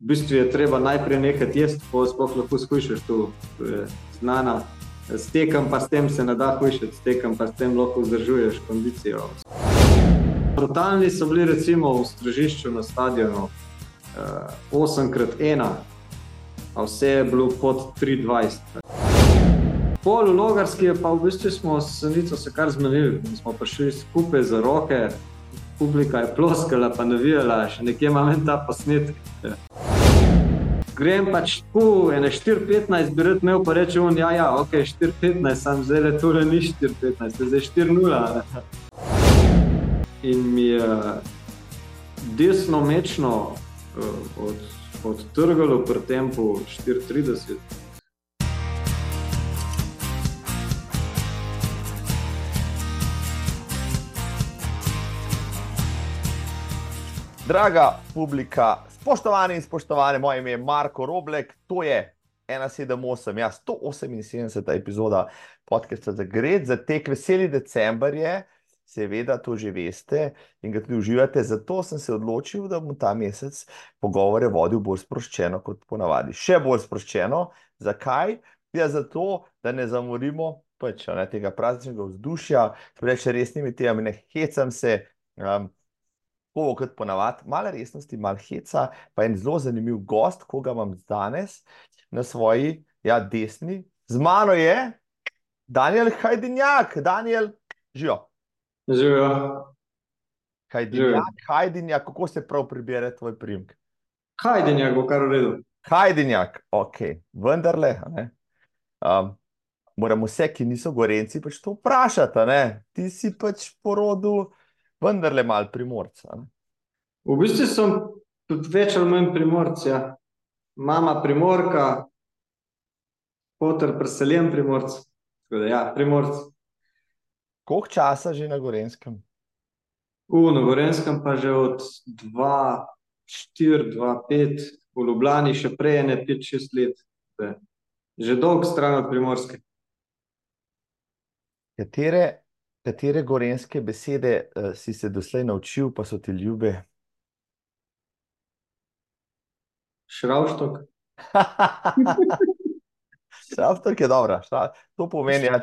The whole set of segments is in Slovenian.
v bistvu je treba najprej nekaj jesti, pa sploh lahko skušaš to, to je znana. S tekom pa s tem se ne da hujšati, s tekom pa s tem lahko vzdržuješ kondicijo. Brutalni so bili recimo v stražišču na stadionu uh, 8x1, a vse je bilo pod 320. Pol v Logarski je pa v bistvu smo s Sanico se kar zmenili, smo prišli skupaj za roke, publika je ploskala, pa navijala, še nekje imam ta posnetek. Grem pač tu, ene 4-15, bi rad imel, pa reče on, ja, ja, ok, 4-15, sam zdaj le torej ni 4-15, zdaj 4-0. In mi je desno mečno uh, od, odtrgalo pri tempu 4-30. Draga publika, spoštovani in spoštovane, moje ime je Marko Roblek, to je 178, ja, 178. epizoda podcasta za Gred, za tek veseli december je, seveda to že veste in ga tudi uživate, zato sem se odločil, da bom ta mesec pogovore vodil bolj sproščeno kot ponavadi. Še bolj sproščeno, zakaj? Ja, zato, da ne zamorimo pač, ne, tega prazničnega vzdušja, reče resnimi temami, ne hecam se, um, tako kot ponavadi, malo resnosti, malo heca, pa en zelo zanimiv gost, ko ga imam danes na svoji ja, desni. Z mano je Daniel Hajdinjak, Daniel, živijo. Živijo. Hajdinjak, Hajdinjak, kako se prav pribere tvoj primek? Hajdinjak bo kar v redu. Hajdinjak, ok, vendarle. Um, moramo vse, ki niso gorenci, pač to vprašati. Ti si pač porodil vendarle malo primorca. Ne? V bistvu sem tudi več ali manj primorc. Ja. Mama primorka, poter preseljen primorc. Da, ja, primorc. Koliko časa že na Gorenskem? V na Gorenskem pa že od 2-4, 2-5, v Ljubljani še prej, ne 5-6 let. Že dolg stran od primorske. Katere Katere gorenske besede uh, si se doslej naučil, pa so ti ljube? Šravštok. šravštok je dobro. To pomeni, da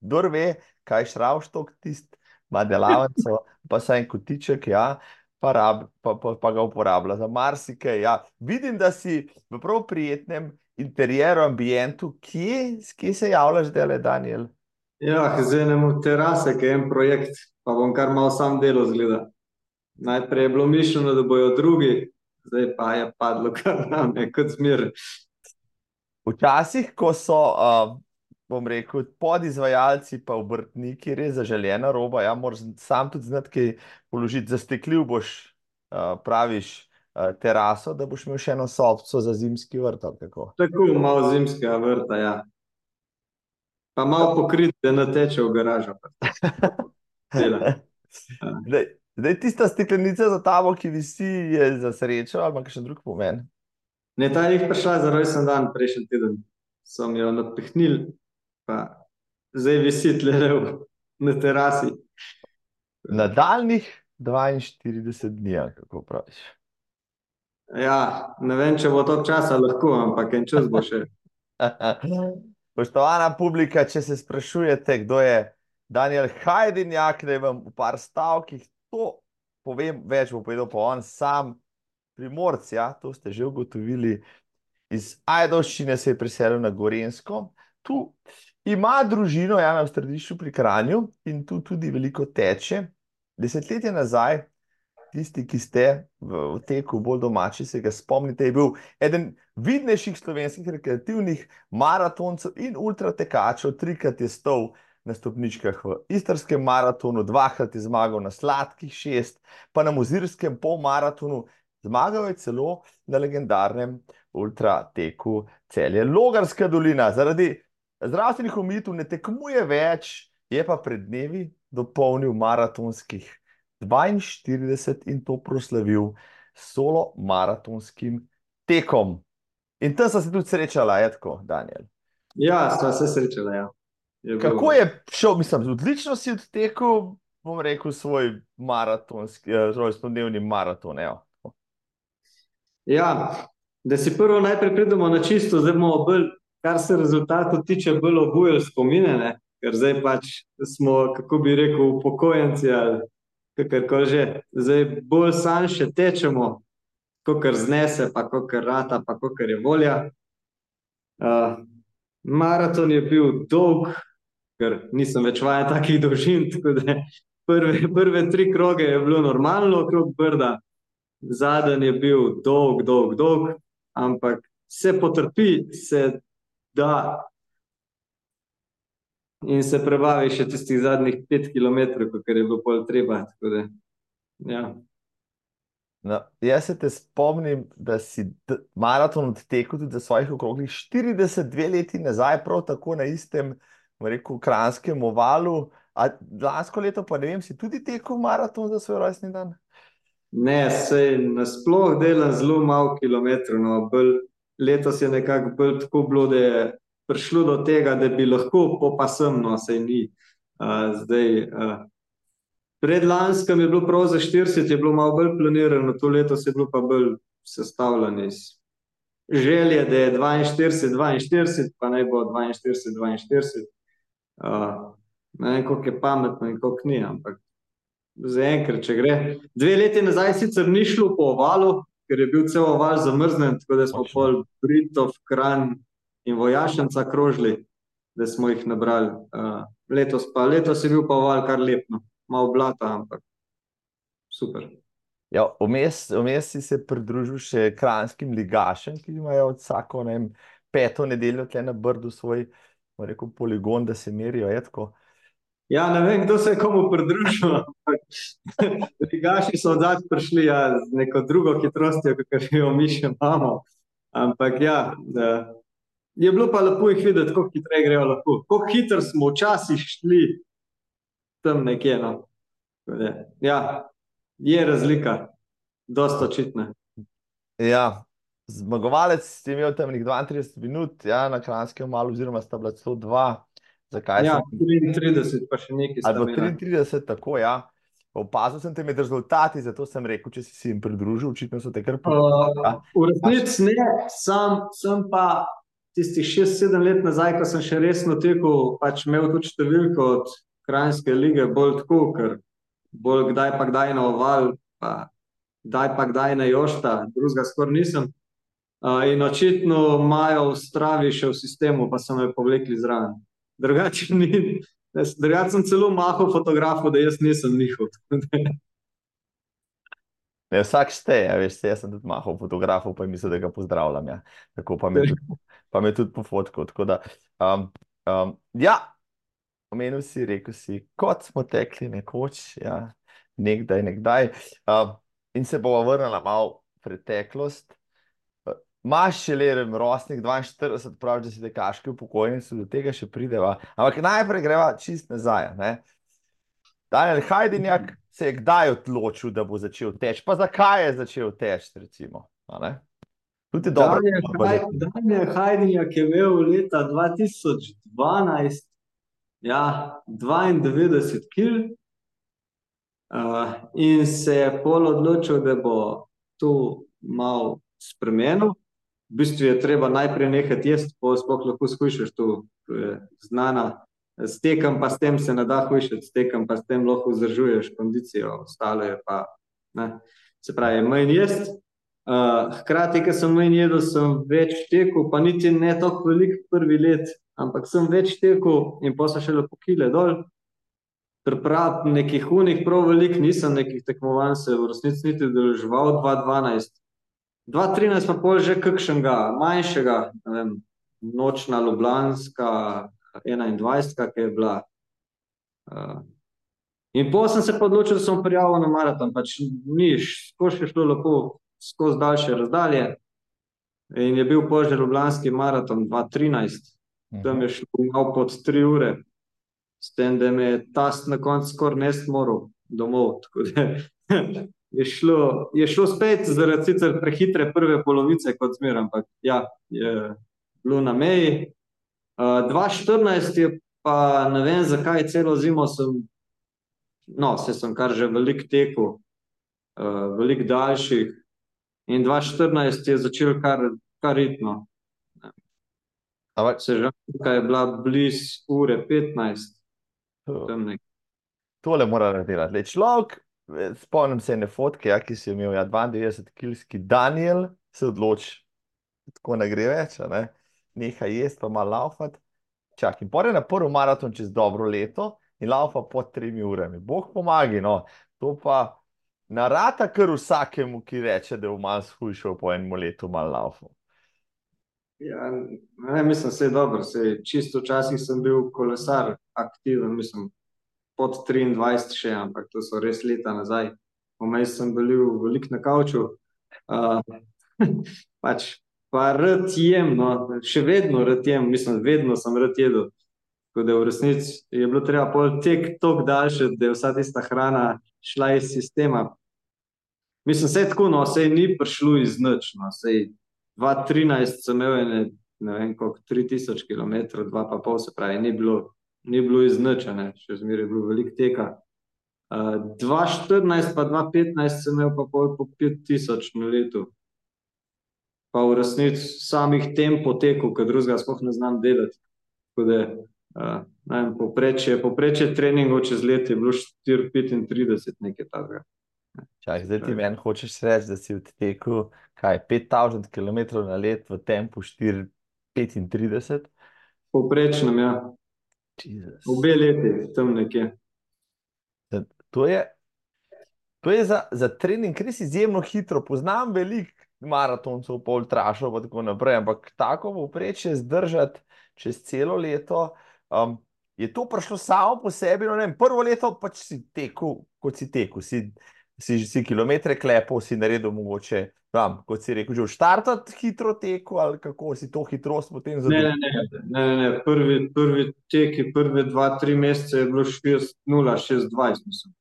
kdo ve, kaj je šravštok, tisti ima delavnico, pa saj en kotiček, ja, pa, rab, pa, pa, pa ga uporablja za marsikaj. Ja. Vidim, da si v prav prijetnem interjeru, ambientu, kje, kje se javljaš, da je Daniel? Ja, zdaj imamo terase, ki je en projekt, pa bom kar malo sam delo zgleda. Najprej je bilo mišljeno, da bojo drugi, zdaj pa je padlo kar name, kot zmer. Včasih, ko so, uh, bom rekel, podizvajalci pa obrtniki res zaželjena roba, ja, moraš sam tudi znati, kaj položiti. Zastekljiv boš, uh, praviš, uh, teraso, da boš imel še eno sobco za zimski vrt. Tako, tako malo zimskega vrta, ja. Pa malo pokrit, da ne teče v garažo. Zdaj, zdaj tista steklenica za tabo, ki visi, je za srečo ali pa še drug pomen. Ne, ta je prišla za rojsten dan, prejšnji teden. Sem jo napihnil, pa zdaj visi tle na terasi. Nadaljnih 42 dni, kako praviš. Ja, ne vem, če bo to časa lahko, ampak en čas bo še. Poštovana publika, če se sprašujete, kdo je Daniel Hajdinjak, da vam v par stavkih to povem, več bo povedal pa on sam, primorc, ja, to ste že ugotovili, iz Ajdovščine se je priselil na Gorensko, tu ima družino, ja, na središču pri Kranju in tu tudi veliko teče. Desetletje nazaj tisti, ki ste v, v teku bolj domači, se ga spomnite, je bil eden vidnejših slovenskih rekreativnih maratoncev in ultratekačev, trikrat je stov na stopničkah v istrskem maratonu, dvakrat je zmagal na sladkih šest, pa na muzirskem polmaratonu, zmagal je celo na legendarnem ultrateku celje Logarska dolina. Zaradi zdravstvenih omitev ne tekmuje več, je pa pred dnevi dopolnil maratonskih 42 in to proslavil solo maratonskim tekom. In tam sem se tudi srečala, je tako, Daniel. Ja, sem se srečala. Ja. Je Kako je šel, mislim, odlično si odtekel, bom rekel, svoj maratonski, eh, svoj spodnevni maraton. Evo. Ja, da si prvo najprej pridemo na čisto, zdaj bomo bolj, kar se rezultatov tiče, bolj obujali spomine, ne? ker zdaj pač smo, kako bi rekel, upokojenci ali kakorkoli že, zdaj bolj sam še tečemo, kakor znese, pa kakor rata, pa kakor je volja. Uh, maraton je bil dolg, ker nisem več vajen takih dolžin, tako da prve, prve tri kroge je bilo normalno okrog brda, zadnji je bil dolg, dolg, dolg, ampak se potrpi, se da in se prebavi še tistih zadnjih pet kilometrov, kar je bilo pol treba. Da, ja. no, jaz se te spomnim, da si maraton odtekel tudi za svojih okroglih 42 leti nazaj, prav tako na istem, rekel, kranskem ovalu. A lansko leto, pa ne vem, si tudi tekel maraton za svoj rojstni dan? Ne, se nasploh delam zelo malo kilometrov. No, letos je nekako bolj tako bilo, da je prišlo do tega, da bi lahko popasem, no se ni. Uh, zdaj, uh, predlanskem je bilo prav za 40, je bilo malo bolj planirano, to leto je bilo pa bolj sestavljeno iz želje, da je 42, 42, pa naj bo 42, 42. Uh, ne vem, koliko je pametno in koliko ni, ampak za enkrat, če gre. Dve leti nazaj sicer ni šlo po ovalu, ker je bil cel oval zamrznen, tako da smo pol Britov, Kran, in vojašnica krožili, da smo jih nabrali. Uh, letos, pa, letos je bil pa val kar lepno, malo blata, ampak super. Ja, vmes, vmes si se pridružil še kranskim ligašem, ki imajo vsako ne, peto nedeljo tle na brdu svoj rekel, poligon, da se merijo. Etko. Ja, ne vem, kdo se je komu pridružil. Ligaši so odzad prišli ja, z neko drugo hitrostjo, kot jo mi še imamo. Ampak ja, da, je bilo pa lepo jih videti, kako hitro grejo lahko. Kako hitro smo včasih šli tam nekje. No. Ja, je razlika, dosta očitna. Ja, zmagovalec je imel tam nekaj 32 minut, ja, na kranskem malu, oziroma sta bila 102. Zakaj? Ja, sem... 33, pa še nekaj. Ali 33, tako ja. Opazil sem te med rezultati, zato sem rekel, če si jim pridružil, očitno so te kar povedali. Uh, v resnici ne, sam, sem pa tistih šest, sedem let nazaj, ko sem še resno tekel, pač imel tudi številko od Krajinske lige, bolj tako, ker bolj kdaj pa kdaj na oval, pa kdaj pa kdaj na jošta, drugega skoraj nisem. Uh, in očitno imajo v stravi še v sistemu, pa so me povlekli zraven. Drugače ni, drugače sem celo mahal fotografu, da jaz nisem njihov. Ne, vsak šteje, veš, jaz sem tudi mahal fotografov, pa mislim, da ga pozdravljam. Ja. Tako pa me tudi, pa me tudi pofotkal. Da, um, um, ja, omenil si, rekel si, kot smo tekli nekoč, ja, nekdaj, nekdaj. Um, in se bomo vrnili malo v preteklost. Maš še le rojstnik 42, pravi, da si tekaški upokojenci, do tega še prideva. Ampak najprej greva čist nazaj. Ne? Daniel Hajdinjak se je kdaj odločil, da bo začel teči, pa zakaj je začel teči, recimo. Tudi dobro. Daniel Hajdinjak je imel leta 2012 ja, 92 kg uh, in se je pol odločil, da bo to mal spremenil. V bistvu je treba najprej nehati jesti, pa sploh lahko skušaš to, to je znana s tekem, pa s tem se ne da hujšati, s tekem, pa s tem lahko vzdržuješ kondicijo, ostalo je pa. Ne. Se pravi, manj jesti. Uh, hkrati, ker sem manj jedel, sem več tekel, pa niti ne tako velik prvi let, ampak sem več tekel in so še lepo kile dol. Priprav nekih unih prav velik, nisem nekih tekmovanj se v resnici niti držal 2012. 2013 pa pol že kakšnega manjšega, vem, nočna Ljubljanska, 21, ki je bila. Uh, in potem sem se odločil, da sem prijavil na maraton, pač niš, skozi šlo lepo, skozi daljše razdalje. In je bil požar Ljubljanski maraton 2013, mhm. tam je šlo malo pod 3 ure, s tem, da me je tas na koncu skoraj ne smoril domov. Je šlo, je šlo spet zaradi sicer prehitre prve polovice, kot zmeraj, ampak ja, je bilo na meji. 2014 je pa ne vem, zakaj celo zimo sem, no, se sem kar že velik tekel, uh, velik daljših. In 2014 je začel kar kar ritno. Ampak Sežanka je bila blizu ure 15, to- tole mora narediti. Lej, človek, eh, spomnim se ene fotke, ja, ki si imel, ja, 92-kilski Daniel, se odloči, tako ne gre več, ne? Nehaj jesti, pa malo laufati. Čak, in pore na prvi maraton čez dobro leto in laufa pod tremi urami. Bog pomagi, no. To pa narata kar vsakemu, ki reče, da je malo shujšal po enem letu malo laufal. Ja, ne, mislim, se je dobro, se čisto včasih sem bil kolesar aktiven, mislim, pod 23 še, ampak to so res leta nazaj. Vmes sem bil veliko na kavču. Uh, pač, pa rad jem, no, še vedno rad jem, mislim, vedno sem rad jedel. Tako da v resnici je bilo treba tek toliko daljši, da je vsa tista hrana šla iz sistema. Mislim, vse tako, no, sej ni prišlo iz nič, no, sej 2013 sem imel ene, ne vem koliko, 3000 km, dva pa pol, se pravi, ni bilo, ni bilo iz nič, a ne, še zmeraj je bilo veliko teka. Uh, 2014 pa 2015 sem imel pa pol po 5000 na letu. Pa v resnici samih tempo tekov, ker drugega sploh ne znam delati. Tako da, uh, vem, poprečje, poprečje treningov čez let je bilo 4-35, nekaj takega. Čak, zdaj ti meni hočeš reči, da si odtekel kaj, 5000 km na let v tempu 4,35? Povprečnem, ja. Jezus. Obe leti, tam nekje. To je, to je za, za trening res izjemno hitro. Poznam veliko maratoncev, pol trašov in tako naprej, ampak tako povprečje zdržati čez celo leto. Um, je to prišlo samo po sebi? No, vem, prvo leto pač si tekel, kot si tekel, si, si, si kilometre klepal, si naredil mogoče, tam, kot si rekel, že v štartu hitro tekel ali kako si to hitrost potem zadovoljil. ne, ne, ne, ne, ne. Prvi, prvi teki, prve dva, tri mesece je bilo 4-0-6-20, mislim.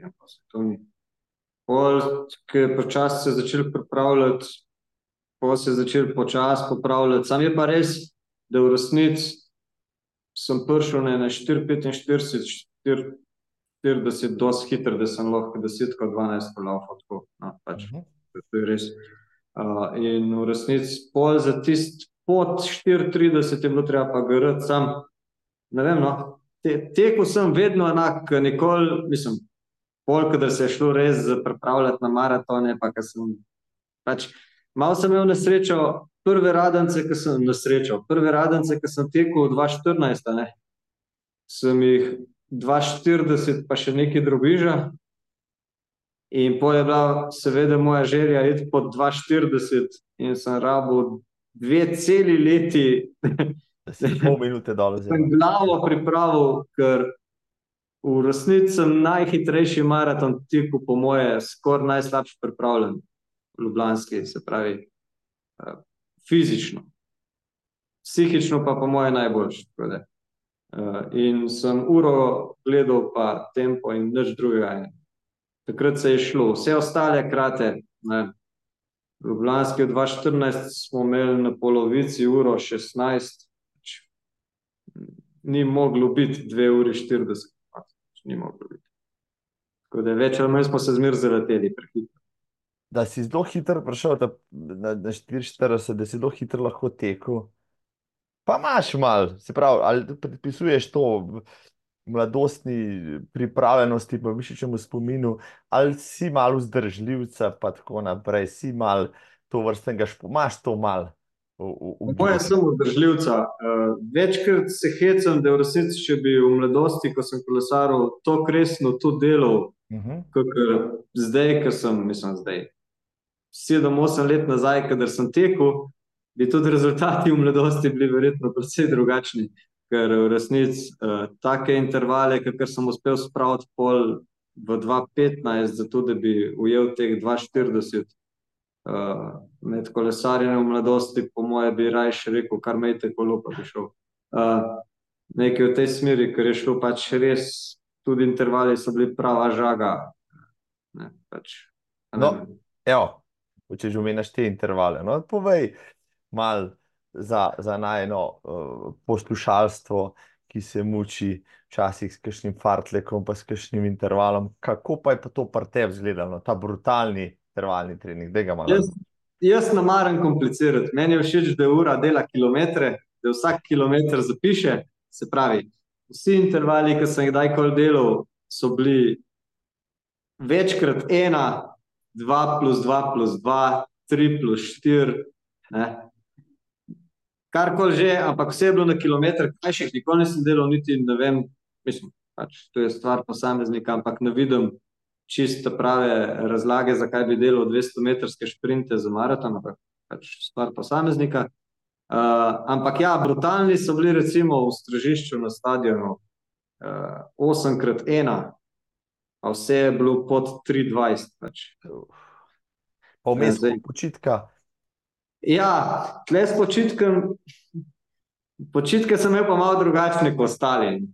Ja, pa se to ni. Pol, ko je počasi se začel pripravljati, pol se je začel počasi popravljati. Sam je pa res, da v resnici sem prišel na ene 4-45, 4-40, dosti hitro, da sem lahko 10-12 kolafal tako. No, pač. Mhm. To je res. Uh, in v resnici pol za tisti pod 34 je bilo treba pa garati sam. Ne vem, no, te, tekel sem vedno enak, nikoli, mislim, pol, kadar se je šlo res za pripravljati na maratone, pa sem pač, malo sem imel nesrečo, prve radence, ki sem nesrečo, prve radence, ki sem tekel 2014, a ne, sem jih 2,40 pa še nekaj drobiža. In pol je bila seveda moja želja iti pod 2,40 in sem rabil dve celi leti, Da si pol minute dol vzel. sem glavo pripravil, ker v resnici sem najhitrejši maraton tekel, po moje, skoraj najslabše pripravljen v Ljubljanski, se pravi, eh, fizično. Psihično pa po moje najboljši. Eh, In sem uro gledal, pa tempo in nič drugega. Takrat se je šlo, vse ostale krate, ne. V 2014 smo imeli na polovici uro 16, pač ni moglo biti 2 uri 40, pač ni moglo biti. Tako da več ali manj smo se zmeraj zaleteli prehitro. Da si zelo hitro prišel ta, na, na 44, da si zelo hitro lahko tekel. Pa imaš malo, se pravi, ali predpisuješ to mladostni pripravljenosti, pa mišičnemu spominu, ali si malo vzdržljivca, pa tako naprej, si malo to vrstnega, špo- imaš to malo. V- v- v Moje gibu. sem vzdržljivca. Uh, večkrat se hecam, da v resnici, če bi v mladosti, ko sem kolesaril, to resno to delal, Mhm. kakor zdaj, ko sem, mislim, zdaj, sedem, osem let nazaj, kadar sem tekel, bi tudi rezultati v mladosti bili verjetno precej drugačni, ker v resnici uh, take intervale, kakor sem uspel spraviti pol v 2.15, zato da bi ujel teh 2.40 uh, med kolesarjenjem v mladosti, po moje bi rajš rekel, kar mejte kolo, pa bi šel. Uh, nekaj v tej smeri, ker je šlo pač res, tudi intervali so bili prava žaga. Ne, pač, ne No. Evo, če že omenjaš te intervale, no, povej malo za, za najno uh, poslušalstvo, ki se muči včasih s kakšnim fartlekom, pa s kakšnim intervalom. Kako pa je pa to pri tebi izgledalo, ta brutalni intervalni trening? Daj ga malo. Jaz, jaz ne maram komplicirati. Meni je všeč, da je ura dela kilometre, da vsak kilometr zapiše. Se pravi, vsi intervali, ki sem jih kdajkoli delal, so bili večkrat ena, dva plus dva plus dva, tri plus štiri. Karkoli že, ampak vse je bilo na kilometr, kaj še nikoli nisem delal, niti ne vem, mislim, pač to je stvar posameznika, ampak ne vidim čisto prave razlage, zakaj bi delal 200-metrske šprinte za maraton, ampak pač stvar posameznika. Uh, ampak ja, brutalni so bili recimo v stražišču na stadionu uh, 8x1, pa vse je bilo pod 3,20. Pač. Pa vmes ja, počitka. Ja, tle s počitkom, počitke sem imel pa malo drugačne kot ostali.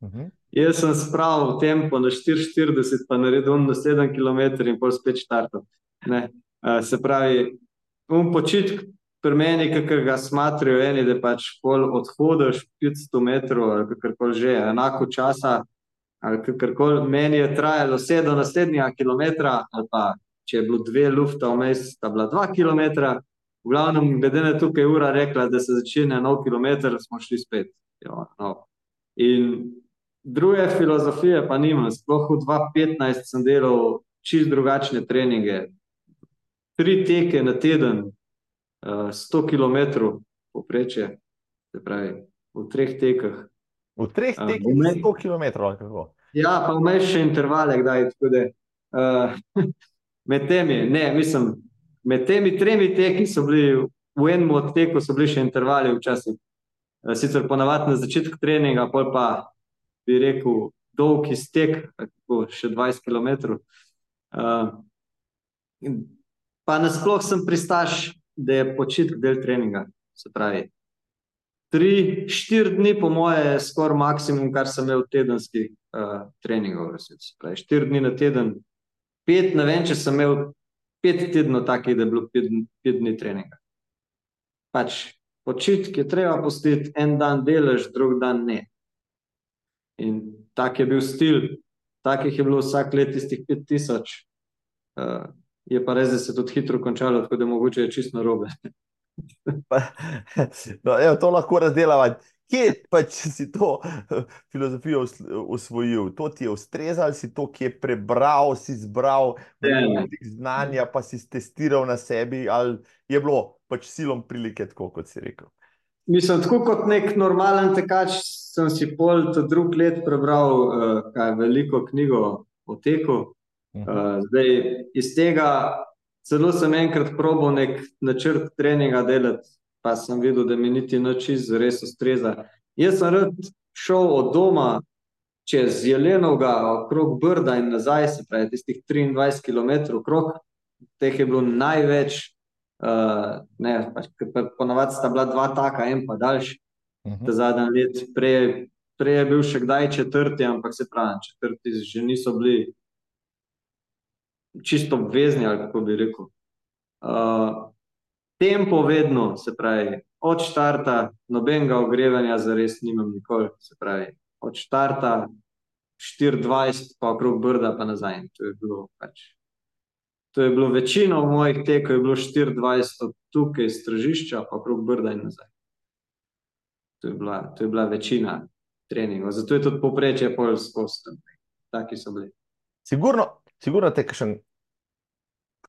Uh mhm. -huh. Jaz sem spravil tempo na 44, pa naredil na 7 km in pol spet štartov. Uh, se pravi, um počitk pri meni, ki ga smatrajo eni, da pač pol odhodiš 500 metrov ali kakorkoli že, enako časa, ali kakorkoli, meni je trajalo vse do naslednjega kilometra, ali pa če je bilo dve lufta vmes, sta bila dva kilometra, v glavnem, glede na tukaj ura rekla, da se začne nov kilometr, smo šli spet. Jo, no. In druge filozofije pa nimam. Sploh v 2015 sem delal čist drugačne treninge. Tri teke na teden, uh, 100 km poprečje, se pravi, v treh tekah. V treh tekah, uh, 100 km, kako? Ja, pa vmeš še intervale, kdaj. Da, uh, med temi, ne, mislim, med temi tremi teki so bili, v enem od teku so bili še intervali včasih. Sicer ponavadi na začetku treninga, pol pa bi rekel, dolg iztek, tako še 20 km. Uh, pa nasploh sem pristaš, da je počitek del treninga. Se pravi, tri, štiri dni, po moje, je skoraj maksimum, kar sem imel tedenskih uh, treningov. Pravi, štiri dni na teden, pet, ne vem, če sem imel pet tednov takih, da je bilo pet, pet dni treninga. Pač, počitek je treba postiti, en dan delaš, drug dan ne. In tak je bil stil, takih je bilo vsak let tistih 5000. Uh, je pa res, da se je tudi hitro končalo, tako da mogoče je čisto robe. no, evo, to lahko razdelava. Kje pač si to filozofijo usvojil? To ti je ustrezalo, si to, ki je prebral, si zbral znanja, pa si testiral na sebi, ali je bilo pač silom prilike, tako kot si rekel? Mislim, tako kot nek normalen tekač, sem si pol drug let prebral uh, kaj, veliko knjigo o teku. Uh, zdaj, iz tega celo sem enkrat probil nek načrt treninga delati, pa sem videl, da mi niti noč iz res ustreza. Jaz sem rad šel od doma čez Jelenovga, okrog Brda in nazaj, se pravi, tistih 23 km okrog, teh je bilo največ. Uh, ne, pač, ponovadi sta bila dva taka, en pa daljši. Uh mhm. -huh. Zadnji let, prej, prej je bil še kdaj četrti, ampak se pravi, četrti že niso bili čisto obvezni, ali kako bi rekel. Uh, tempo vedno, se pravi, od štarta, nobenega ogrevanja, za res nimam nikoli. Se pravi, od štarta 24, pa okrog brda, pa nazaj. To je bilo pač To je bilo večino mojih tekov, je bilo 24 tukaj iz stražišča, pa okrog Brda in nazaj. To je bila, to je bila večina treningov, zato je tudi poprečje pol skosten. Taki so bili. Sigurno, sigurno te kakšen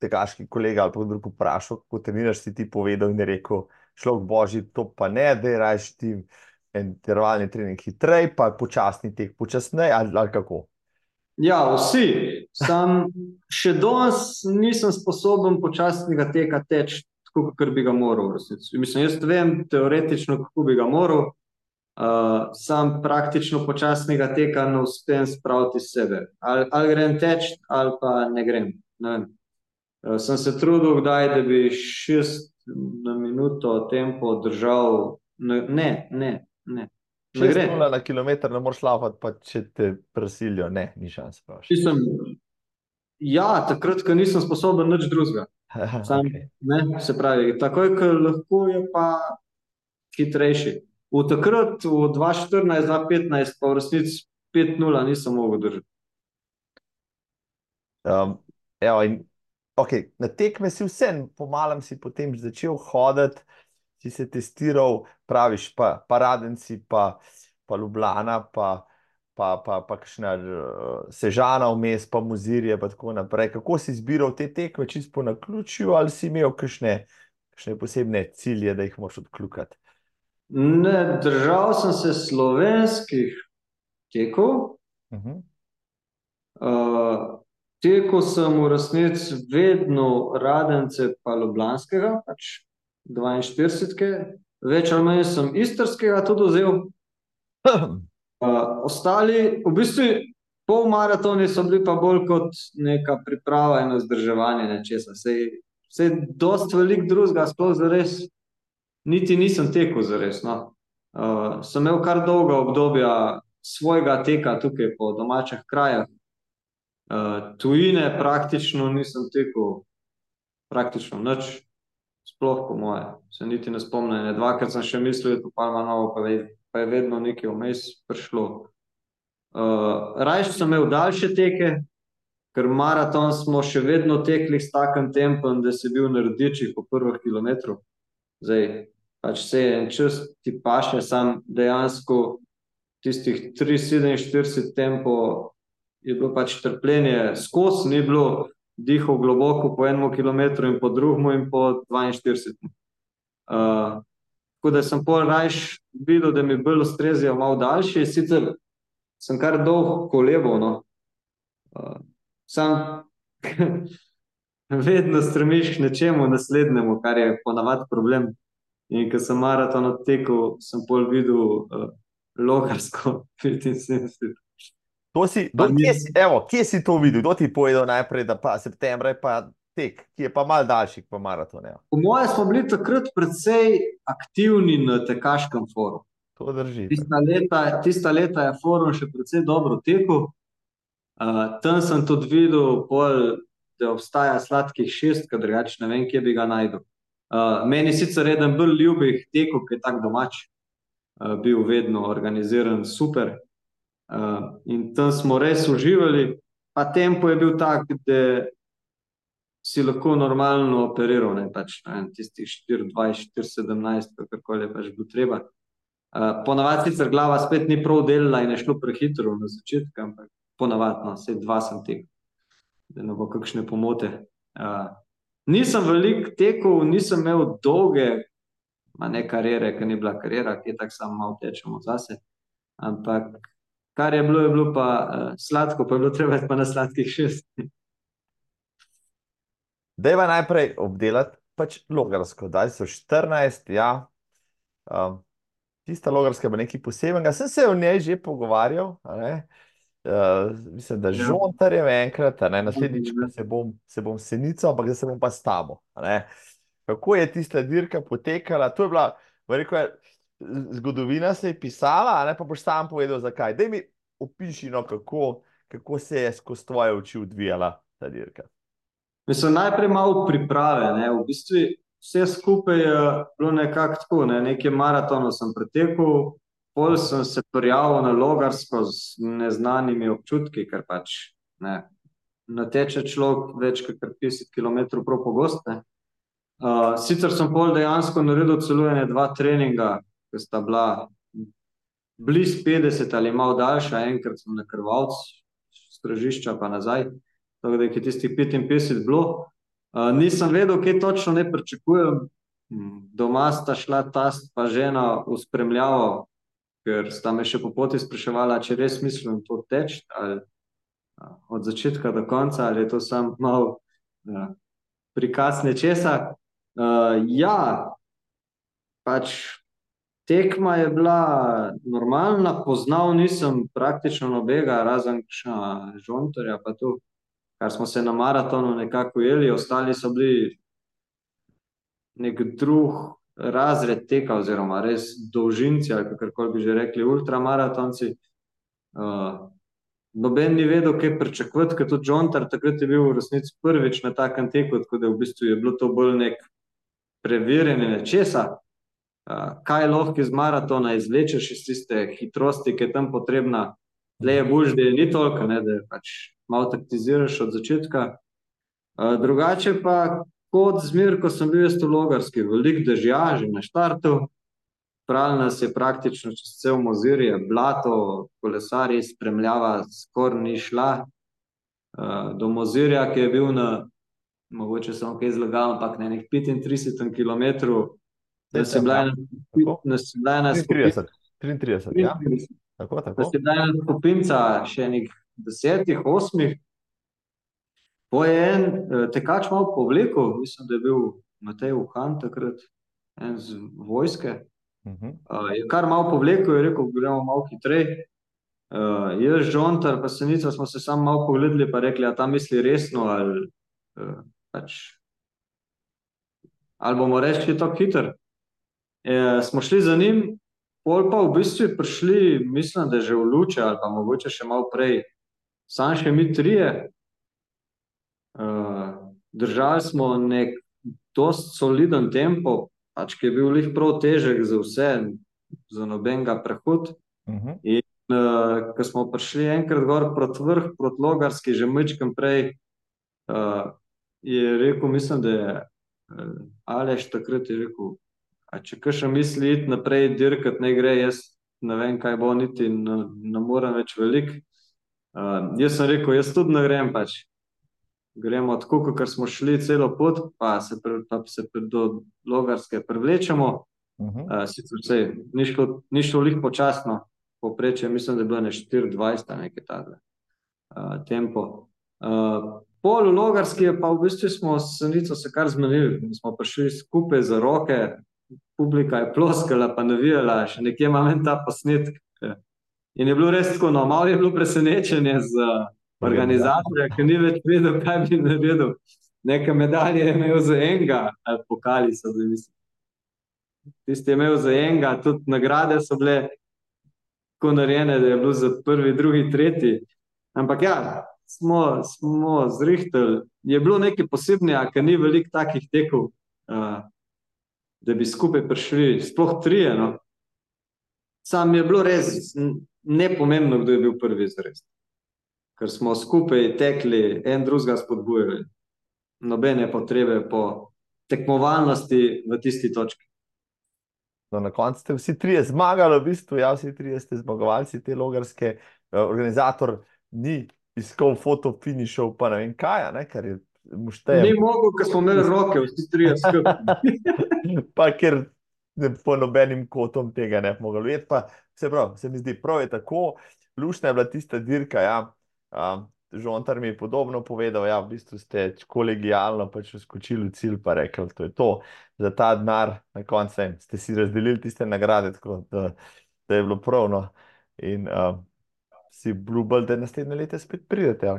tekaški kolega ali pa drug vprašal, kako treniraš, si ti povedal in je rekel, šlok božji, to pa ne, da je rajš ti intervalni trening hitrej, pa počasni tek počasnej ali, ali kako. Ja, vsi. Sam še danes nisem sposoben počasnega teka teči, tako kot bi ga moral. Mislim, jaz vem teoretično, kako bi ga moral, uh, sam praktično počasnega teka ne uspem spraviti sebe. Ali, ali grem teč, ali pa ne grem. Ne uh, sem se trudil, kdaj, da bi šest na minuto tempo držal. Ne, ne, ne. ne. Če greš na kilometr, ne moreš lavati, pa če te prisilijo, ne, ni šans. Sem, ja, takrat, ko nisem sposoben nič drugega. Sam, okay. ne, se pravi, takoj, ko lahko je pa hitrejši. V takrat, v 2014-2015, pa v resnici 5-0 nisem mogel držati. Um, evo, in okay, na tekme si vse, pomalem si potem začel hoditi, si se testiral, praviš, pa, pa Radenci, pa, pa Ljubljana, pa, pa, pa, pa kakšna uh, Sežana vmes, pa Muzirje, pa tako naprej. Kako si izbiral te tekme, čisto po naključju, ali si imel kakšne, kakšne posebne cilje, da jih moš odkljukati? Ne, držal sem se slovenskih tekov. Uh -huh. uh, Tekel sem v resnici vedno radence, pa Ljubljanskega, pač 42, več ali manj sem istrskega tudi vzel. Uh, ostali, v bistvu, pol maratoni so bili pa bolj kot neka priprava in vzdrževanje nečesa. Vse je dost velik drugega, sploh za res niti nisem tekel za res. No. Uh, sem imel kar dolga obdobja svojega teka tukaj po domačih krajah. Uh, tujine praktično nisem tekel, praktično nič, sploh po moje. Se niti ne spomnim. Dvakrat sem še mislil, da je to palma novo, pa, ve, pa je vedno nekaj vmes prišlo. Uh, Rajš sem imel daljše teke, ker maraton smo še vedno tekli s takim tempom, da si bil na rdičih po prvih kilometrih. Zdaj, pač je en čas, ti paše, sam dejansko tistih 3-47 tempo je bilo pač trpljenje skozi, ni bilo dihov globoko po enem kilometru in po drugem in po 42. Uh, tako da sem pol rajš videl, da mi bolj ustrezijo malo daljši, sicer sem kar dolg kolebo, no. Uh, sam vedno stremiš k nečemu naslednjemu, kar je ponavadi problem. In ko sem maraton odtekel, sem pol videl uh, logarsko 75. To si, do, kje, si, evo, kje si to videl? Kdo ti je povedal najprej, da pa septembra je pa tek, ki je pa mal daljši po maratonu? Po mojem smo bili takrat predvsej aktivni na tekaškem forumu. To drži. Tista leta, tista leta je forum še predvsej dobro tekel. Uh, tam sem tudi videl, pol, da obstaja sladkih šest, ker drugače ne vem, kje bi ga najdel. Uh, meni sicer eden bolj ljubih tekov, ki je tako domač, uh, bil vedno organiziran super. Uh, in tam smo res uživali, pa tempo je bil tak, da si lahko normalno operiral, ne pač ne, tistih 24, 17, kako je pač bilo treba. Uh, ponavadi sicer glava spet ni prav delala in je šlo prehitro na začetku, ampak ponavadi, no, vse dva sem tekel, da ne bo kakšne pomote. Uh, Nisem veliko tekel, nisem imel dolge, ne karijere, ki ni bila karijera, ki je tako samo malo tečemo zase. Ampak kar je bilo, je bilo pa uh, sladko, pa je bilo treba pa na sladkih šest. Dejva najprej obdelati pač logarsko. Daj so 14, ja. Um, tista logarska je nekaj posebnega. Sem se o njej že pogovarjal? Uh, mislim, da ja. žontarjem enkrat, ne, naslednjič, ko se bom, se bom senico, ampak zdaj se bom pa s tabo. Kako je tista dirka potekala? To je bila, rekel, zgodovina se je pisala, ne pa boš sam povedal, zakaj. Dej mi opiši, no, kako, kako se je skozi tvoje oči odvijala ta dirka. Mislim, najprej malo priprave. Ne. V bistvu vse skupaj je bilo nekako tako. Ne. Nekaj maratonov sem pretekel, Pol sem se prijavil na logarsko z neznanimi občutki, ker pač ne, nateče človek več kot 50 km prav pogosto. Uh, sicer sem pol dejansko naredil celo ene dva treninga, ki sta bila blizu 50 ali malo daljša, enkrat sem na krvalcu, stražišča pa nazaj, tako da je tisti 55 bilo. Uh, nisem vedel, kaj točno ne pričakujem. Doma sta šla tast pa žena v spremljavo, ker sta me še po poti spraševala, če res mislim to teči, ali od začetka do konca, ali je to samo malo uh, prikaz nečesa. Uh, ja, pač tekma je bila normalna, poznal nisem praktično nobega, razen žontorja, pa to, kar smo se na maratonu nekako jeli, ostali so bili nek drug razred teka, oziroma res dolžinci, ali kako bi že rekli, ultramaratonci. Uh, noben ni vedel, kaj pričakovati, ker tudi Džontar takrat je bil v resnici prvič na takem teku, tako da v bistvu je bilo to bolj nek preverjanje nečesa. Uh, kaj lahko iz maratona izvlečeš iz tiste hitrosti, ki je tam potrebna, le je bolj, da je ni toliko, ne, da pač malo taktiziraš od začetka. Uh, drugače pa, kot zmer, ko sem bil jaz v Logarski, velik dežja, že na štartu, pravi nas je praktično čez cel mozirje, blato, kolesari, spremljava skoraj ni šla. Uh, do mozirja, ki je bil na, mogoče samo kaj zlagal, ampak na nekih 35 km, da se bila ena skupina. 33, ja. Tako, tako. Da se bila ena skupinca še nekih desetih, osmih. Po je en tekač malo povlekel, mislim, da je bil Matej Wuhan takrat, en z vojske. Uh -huh. uh, je kar malo povlekel, je rekel, gremo malo hitreje. Uh, jaz, Žontar, pa Senica smo se samo malo pogledali, pa rekli, da ta misli resno ali uh, pač. Ali bomo rekli, tako hiter. E, smo šli za njim, pol pa v bistvu prišli, mislim, da je že v luče ali pa mogoče še malo prej. Sam še mi trije, uh, držali smo nek dost soliden tempo, pač ki je bil lih prav težek za vse, za nobenega prehod. Uh mhm. -huh. In uh, ko smo prišli enkrat gor proti vrh, proti Logarski, že mečkam prej, uh, je rekel, mislim, da je uh, Aleš takrat je rekel, a če kaj še misli iti naprej, dirkat ne gre, jaz ne vem, kaj bo niti, ne, ne morem več velik. Uh, jaz sem rekel, jaz tudi ne grem pač, gremo tako, kot smo šli celo pot, pa se, pre, pa se pre, do Logarske prevlečemo. Uh -huh. uh, sicer vse ni šlo, ni šlo lih počasno, poprečje, mislim, da je bilo ne 24, nekaj takega uh, tempo. Uh, pol v Logarski je pa v bistvu smo se nico se kar zmenili, smo prišli skupaj za roke, publika je ploskala, pa navijala, še nekje imam ta posnetek. In je bilo res tako, no, malo je bilo presenečenje z organizatorja, ki ni več vedel, kaj bi naredil. Neka medalja je imel za enega, ali pokali so bili, mislim. Tisti je imel za enega, tudi nagrade so bile tako narejene, da je bilo za prvi, drugi, tretji. Ampak ja, smo, smo zrihtali. Je bilo nekaj posebnega, ker ni veliko takih tekov, uh, da bi skupaj prišli, sploh trije. No. Sam je bilo res nepomembno, kdo je bil prvi zrest ker smo skupaj tekli, en drugega spodbujali. Nobene potrebe po tekmovalnosti v tisti točki. No, na koncu ste vsi trije zmagali, v bistvu, ja, vsi trije ste zmagovalci te logarske. Uh, organizator ni iskal fotofinišov, pa ne vem kaj, ne, ker je mušteje. Ni mogel, ker smo imeli roke, vsi trije skupaj. pa ker ne, po nobenim kotom tega ne bi mogli vedeti. Pa se pravi, se mi zdi, prav je tako, lušna je bila tista dirka, ja, Um, Žontar mi je podobno povedal, da ja, v bistvu ste kolegijalno pač skočili v cilj, pa rekel, da je to za ta denar, na koncu ste si razdelili tiste nagrade, tako da, da je bilo pravno. In uh, si obljubili, da naslednje leto spet pridete. Uh,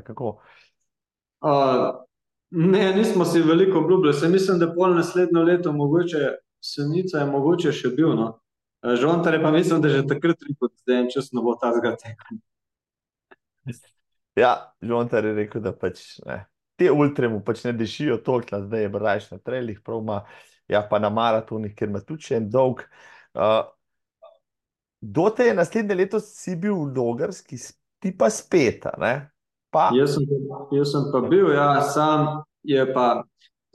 ne, nismo si veliko obljubili. Se mislim, da pol naslednjo leto, mogoče Senica je mogoče še bil. No? Žontar je pa mislim, da že takrat rekel, da en čas ne bo ta zgatek. Ja, Žontar je rekel, da pač ne. Te ultremu pač ne dišijo toliko, zdaj je brajš na trelih, prav ima, ja pa na maratonih, ker ima tudi en dolg. Uh, do te je naslednje leto si bil v Logarski, ti pa spet, ne? Pa? Jaz, sem, jaz sem pa bil, ja, sam je pa,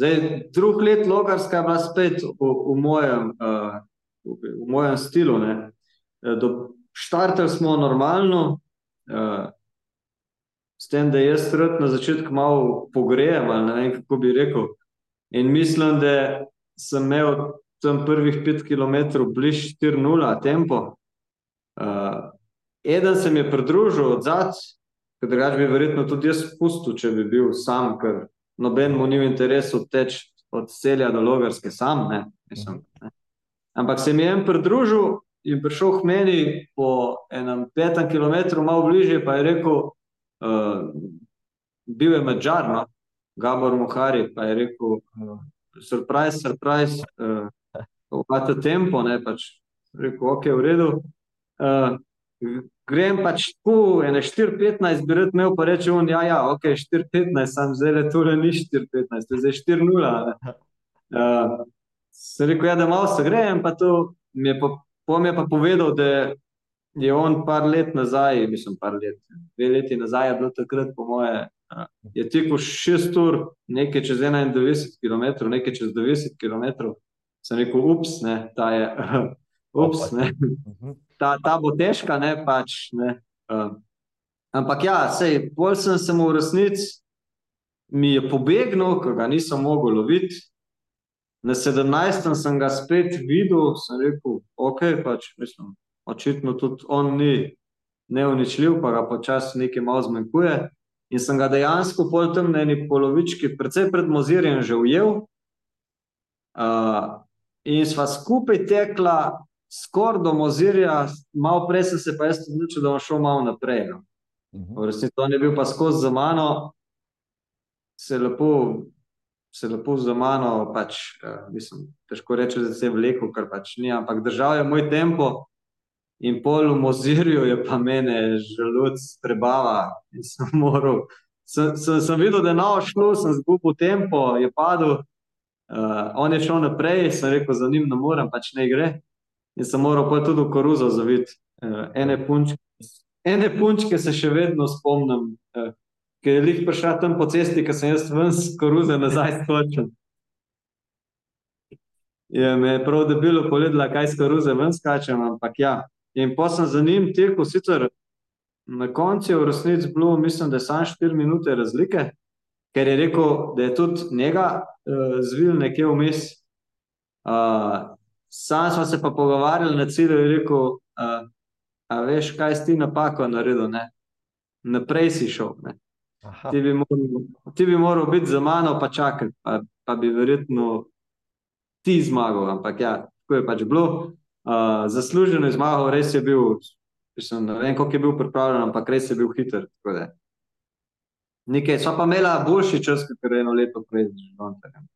zdaj drug let Logarska je bila spet v, v, mojem, uh, v, v mojem stilu, ne. Do štartali smo normalno, uh, s tem, da jaz rad na začetku malo pogrejem, ali ne vem, kako bi rekel. In mislim, da sem imel tam prvih pet km bliž 4-0 tempo. Uh, eden se mi je pridružil od zadaj, ker drugače bi verjetno tudi jaz spustil, če bi bil sam, ker noben mu ni v interesu teč od celja do logarske sam. Ne? Mislim, ne? Ampak se mi je en pridružil in prišel k meni po enem petem kilometru, malo bližje, pa je rekel, uh, bil je mačar, no? Gabor Mohari, pa je rekel: uh, Surprise, surprise, uh, ta tempo. Ne, pač rekel, ok, v redu. Uh, grem pač tu, ene 4-15, bi rad imel, pa reče: on, ja, ja, ok, 4-15, sam zdaj le tu, ni 4-15, to je zdaj 4-0. Uh, sem rekel, ja, da malo se grem, pa to mi je pa. Po mi je pa povedal, da je on par let nazaj, mislim, par let, dve leti nazaj, je bilo takrat, po moje, Uh, je tekel 6 ur, nekaj čez 91 km, nekaj čez 90 km. Sem rekel, ups, ne, ta je, ups, ne. Ta, ta bo težka, ne pač. Ne, uh, ampak ja, sej, bolj sem se mu v resnici, mi je pobegnil, ko ga nisem mogel loviti. Na 17. sem ga spet videl, sem rekel, ok, pač mislim, očitno tudi on ni neuničljiv, pa ga počasi nekaj malo zmanjkuje. In sem ga dejansko pol tam na eni polovički, predvsej pred mozirjem, že ujel. Uh, in sva skupaj tekla skoraj do mozirja, malo prej sem se pa jaz odločil, da bom šel malo naprej. No. Mhm. V resnici on je bil pa skozi za mano, se lepo, se lepo za mano, pač, uh, mislim, težko reči, da se je vlekel, ker pač ni, ampak držal je moj tempo. In pol v Mozirju je pa mene želuc prebava in sem moral. Sem, sem, sem videl, da je novo šlo, sem zgubil tempo, je padel. Uh, on je šel naprej, sem rekel, za njim ne morem, pač ne gre. In sem moral pa tudi v koruzo zaviti. Uh, ene, punčke, ene punčke se še vedno spomnim, uh, ker je lih prišla tam po cesti, ker sem jaz ven z koruze nazaj skočil. Je me je prav debilo pogledala, kaj s koruze ven skačem, ampak ja. In pa sem za njim tekel, sicer na koncu je v resnici bilo, mislim, da je samo 4 minute razlike, ker je rekel, da je tudi njega uh, zvil nekje vmes. Uh, sam smo se pa pogovarjali na cilju in rekel, uh, a veš, kaj si ti napako naredil, ne? Naprej si šel. Ti bi, moral, ti bi moral biti za mano, pa čakati, pa, pa bi verjetno ti zmagal. Ampak ja, tako je pač bilo. Uh, zasluženo je zmagal, res je bil, mislim, ne vem, koliko je bil pripravljen, ampak res je bil hiter. Nekaj, sva pa imela boljši čas, kot je eno leto prej z Žontarjem.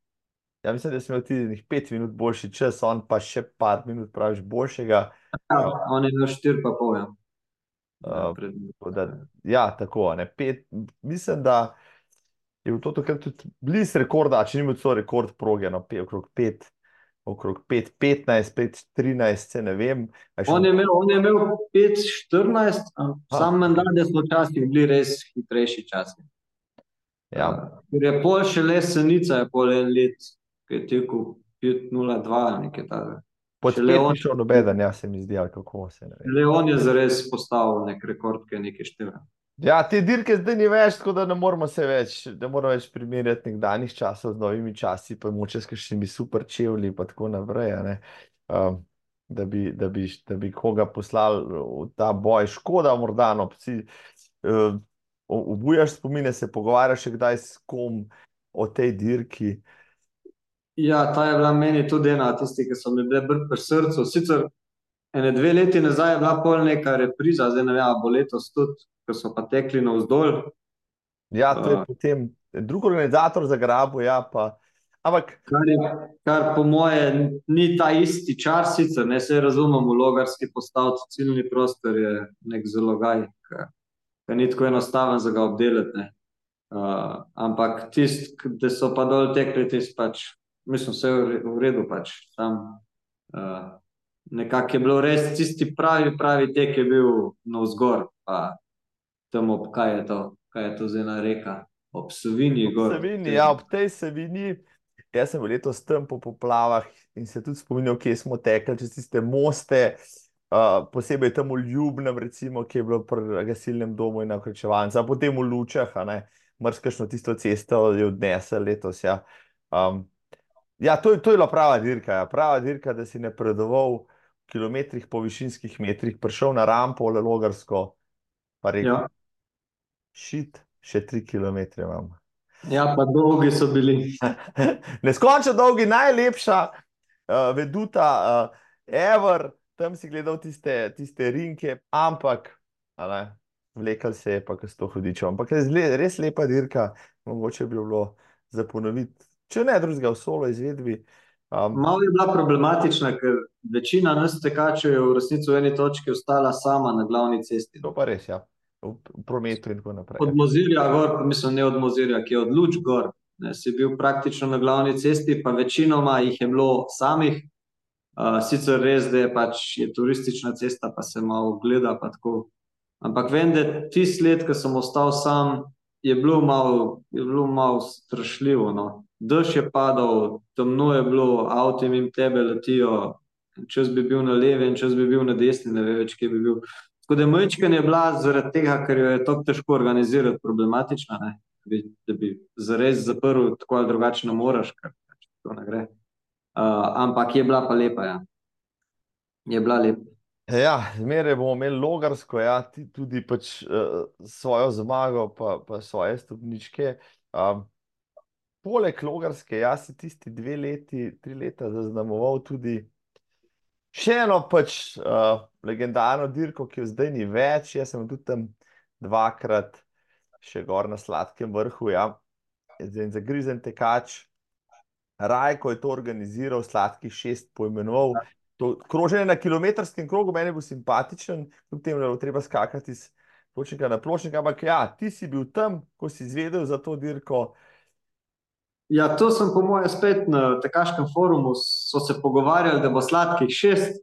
Ja, mislim, da smo imeli tudi nekih pet minut boljši čas, on pa še par minut praviš boljšega. Ja, on je imel štiri pa pol. Ja. Uh, Pred- da, ja, tako. Ne, pet, mislim, da je bilo to takrat tudi blizu rekorda, če ni bil to rekord proge, no, pe, okrog 5, okrog 5, 15, 5, 13, se ne vem. šel- On je imel, on je imel 5-14, sam mandat, da so včasih bili res hitrejši časi. Ja, Ker je pol še le senica, je pol en let, ki je tekel 5-0-2, nekaj takega. pod šele pet on- ni šel nobeden, ja, se mi zdi, ali kako se ne vem. Le on je zares postavil nek rekord, ki je nekaj števil. Ja, te dirke zdaj ni več, tako da ne moramo se več, ne moramo več primerjati nekdanjih časov z novimi časi, pa moče s kakšnimi super čevlji, pa tako naprej. Um, da, bi, da, bi, da bi koga poslali v ta boj, škoda, morda no, psi. Uh, obujaš spomine, se pogovarjaš še kdaj s kom o tej dirki. Ja, ta je bila meni tudi ena tistih, ki so mi bile bolj pri srcu. Sicer ene dve leti nazaj je bila pol neka repriza, zdaj ne vem, bo letos tudi, ko so pa tekli navzdol. Ja, to je A. potem drug organizator zagrabil, ja, pa. Ampak Kar, je, kar po moje ni ta isti čas, sicer ne se razumemo, logarski postaviti ciljni prostor je nek zalogaj, ki ni tako enostaven za ga obdelati. Ne. Uh, ampak tisti, ki so pa dol tekli, tisti pač, mislim, vse je v re- v redu, pač tam. Uh, nekako je bilo res tisti pravi, pravi tek je bil navzgor, pa tam ob kaj je to, kaj je to za ena reka, ob Savinji gor. Savini, ja, ob tej Savini, jaz sem letos tam po poplavah in se tudi spominjal, kje smo tekli čez tiste moste, uh, posebej tam v Ljubnem, recimo, ki je bilo pri gasilnem domu in na Krčevancu, a potem v Lučah, a ne, mrskašno tisto cesto je odnesel letos, ja. Um, ja, to, je- to je bila prava dirka, ja. prava dirka, da si napredoval v kilometrih po višinskih metrih, prišel na rampo, Logarsko, pa rekel, Ja. šit, še tri kilometre imam. ja, pa dolgi so bili. Neskončno dolgi, najlepša uh, veduta, uh, ever, tam si gledal tiste, tiste rinke, ampak ne, vlekel se je pa, ko s to hudičo. Ampak res, le- res lepa dirka, mogoče bi bilo za ponoviti, če ne drugega v solo izvedbi. Um, Malo je bila problematična, ker večina nas tekačev je v resnici v eni točki ostala sama na glavni cesti. to pa res, ja, v, prometu in tako naprej. Od Mozirja gor, mislim, ne od Mozirja, ki je od Luč gor. Ne, si bil praktično na glavni cesti, pa večinoma jih je bilo samih. Uh, sicer res, da je pač je turistična cesta, pa se malo gleda. pa tako. Ampak vem, da tisti let, ko sem ostal sam, je bilo malo, je bilo malo strašljivo. No. Dež je padal, temno je bilo, avto jim tebe letijo, čas bi bil na levi in čas bi bil na desni, ne ve več, kje bi bil. Tako da mečken je bila zaradi tega, ker jo je tako težko organizirati, problematična, ne. Da bi, da bi zares zaprl, tako ali drugače ne moreš, ker pač to ne gre. Uh, ampak je bila pa lepa, ja. Je bila lepa. Ja, zmeraj bomo imeli logarsko, ja, tudi pač uh, svojo zmago, pa, pa svoje stopničke. Um, poleg logarske, jaz si tisti dve leti, tri leta zaznamoval tudi še eno pač uh, legendarno dirko, ki jo zdaj ni več. Jaz sem tudi tam dvakrat še gor na sladkem vrhu, ja, zdaj zagrizen tekač. Rajko je to organiziral, sladkih šest poimenoval. To kroženje na kilometrskem krogu meni bo simpatičen, kljub temu, da bo treba skakati iz pločnika na pločnik, ampak ja, ti si bil tam, ko si izvedel za to dirko. Ja, to sem po mojem spet na tekaškem forumu, so se pogovarjali, da bo sladkih šest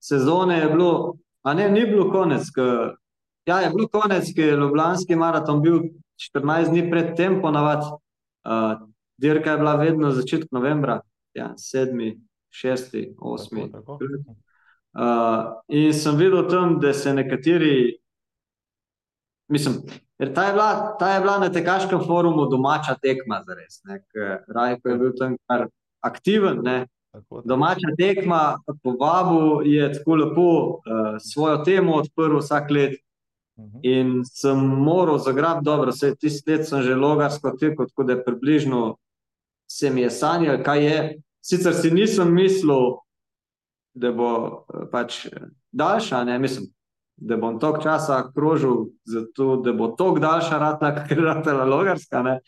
sezone je bilo, a ne, ni bilo konec, ke, ja, je bilo konec, ke je Ljubljanski maraton bil štirinajst dni pred tem ponavadi, uh, dirka je bila vedno začetek novembra, ja, sedmi, šesti, osmi. Tako, tako. Uh, in sem videl tam, da se nekateri, mislim, ker ta je bila, ta je bila na tekaškem forumu domača tekma zares, Rajko je bil tam kar aktiven, ne. Domača tekma, povabil je tako lepo uh, svojo temo odprl vsak let Mhm. in sem moral zagrabiti dobro, saj tisti let sem že logarsko tekel, tako da je približno se mi je sanjalo, kaj je. Sicer si nisem mislil, da bo eh, pač daljša, ne, mislim, da bom toliko časa krožil, zato da bo toliko daljša ratala, kakor je ratala logarska, ne.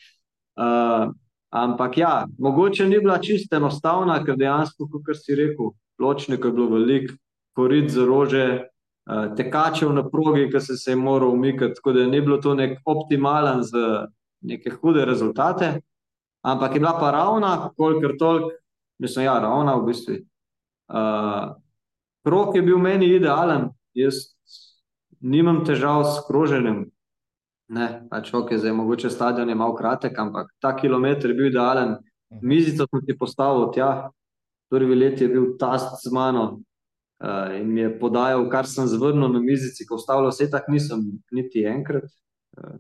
Uh, ampak ja, mogoče ni bila čisto enostavna, ker dejansko, kakor si rekel, pločnikov je bilo veliko, korit za rože, uh, tekačev na progi, ki se se je moral umikati, tako da ni bilo to nek optimalen za neke hude rezultate, ampak je bila pa ravna, kolikor toliko, mislim, ja, ravna v bistvu. Uh, krog je bil meni idealen, jaz nimam težav s kroženjem. Ne, pač ok, zdaj mogoče stadion je malo kratek, ampak ta kilometer je bil idealen. Mizico sem ti postavil tja, prvi let je bil tast z mano uh, in mi je podajal, kar sem zvrnil na mizici, ko ustavljal se tak nisem niti enkrat. Uh,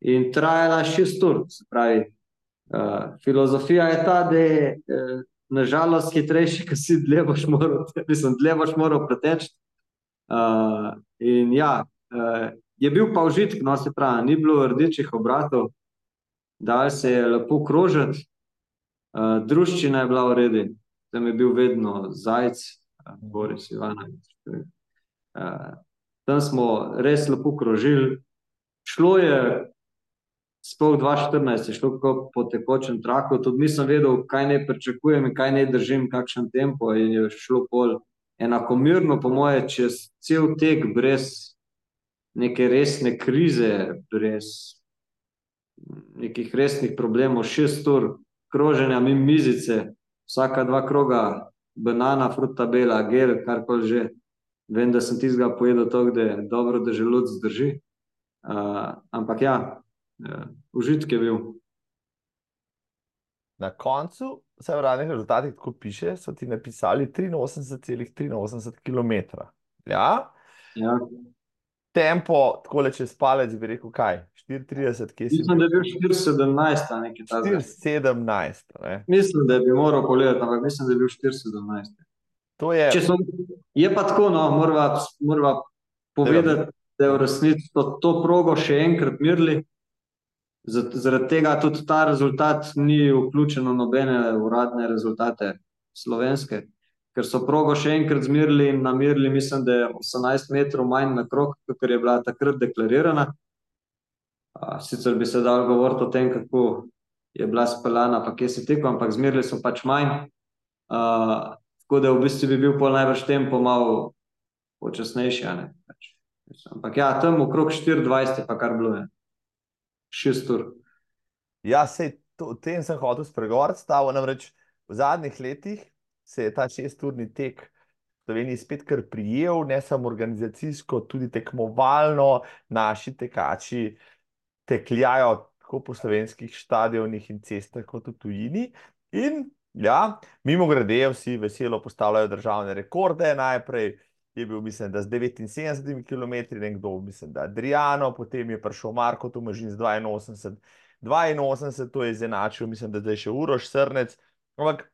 in trajala šest ur, se pravi, uh, filozofija je ta, da je uh, nažalost hitrejši, ko si dlje boš moral, mislim, dlje boš moral preteči. Uh, in ja, uh, je bil pa užitek, no se pravi, ni bilo rdečih obratov, dal se je lepo krožiti, uh, druščina je bila v redu, tam je bil vedno Zajc, uh, Boris Ivanovič. Uh, tam smo res lepo krožili, šlo je, sploh 2014 je šlo tako po tekočem traku, tudi nisem vedel, kaj naj pričakujem kaj naj držim, kakšen tempo je šlo pol enakomerno, po moje, čez cel tek brez neke resne krize, brez nekih resnih problemov, šest ur kroženja mimo mizice, vsaka dva kroga, banana, fruta bela, gel, karkoli že. Vem, da sem tistega pojedel toliko, da je dobro, da želuc zdrži. Uh, ampak ja, uh, užitek je bil. Na koncu, vse v radnih rezultatih, tako piše, so ti napisali 83,83 km. Ja, Ja. tempo, tako le čez palec bi rekel, kaj? 34, kje si Mislim, da je bil 4,17 ali nekaj takega. 4,17. Ne? Mislim, da bi moral pogledati, ampak mislim, da je bil 4,17. To je, Če so, je pa tako, no, morava, morava povedati, da je v resnici to, to progo še enkrat mirili. Zaradi tega tudi ta rezultat ni vključen v nobene uradne rezultate slovenske, ker so progo še enkrat zmirili in namirili, mislim, da je 18 metrov manj na krog, kot je bila takrat deklarirana. Sicer bi se dalo govoriti o tem, kako je bila speljana, pa kje se tekel, ampak zmerili so pač manj. Uh, tako da v bistvu bi bil pol najbrž tempo malo počasnejši, ne. Pač, ampak ja, tam okrog 24 je pa kar bilo, je. Šest ur. ja, to, o tem sem hotel spregovoriti, stavo namreč v zadnjih letih se je ta šesturni tek Sloveniji spet kar prijel, ne samo organizacijsko, tudi tekmovalno, naši tekači tekljajo tako po slovenskih stadionih in cestah, kot v tujini. In ja, mimo grede, vsi veselo postavljajo državne rekorde. Najprej je bil, mislim, da z 79 km, nekdo, mislim, da Adriano, potem je prišel Marko Tomažin z 82, 82, to je izenačil, mislim, da zdaj še Uroš Srnec. Ampak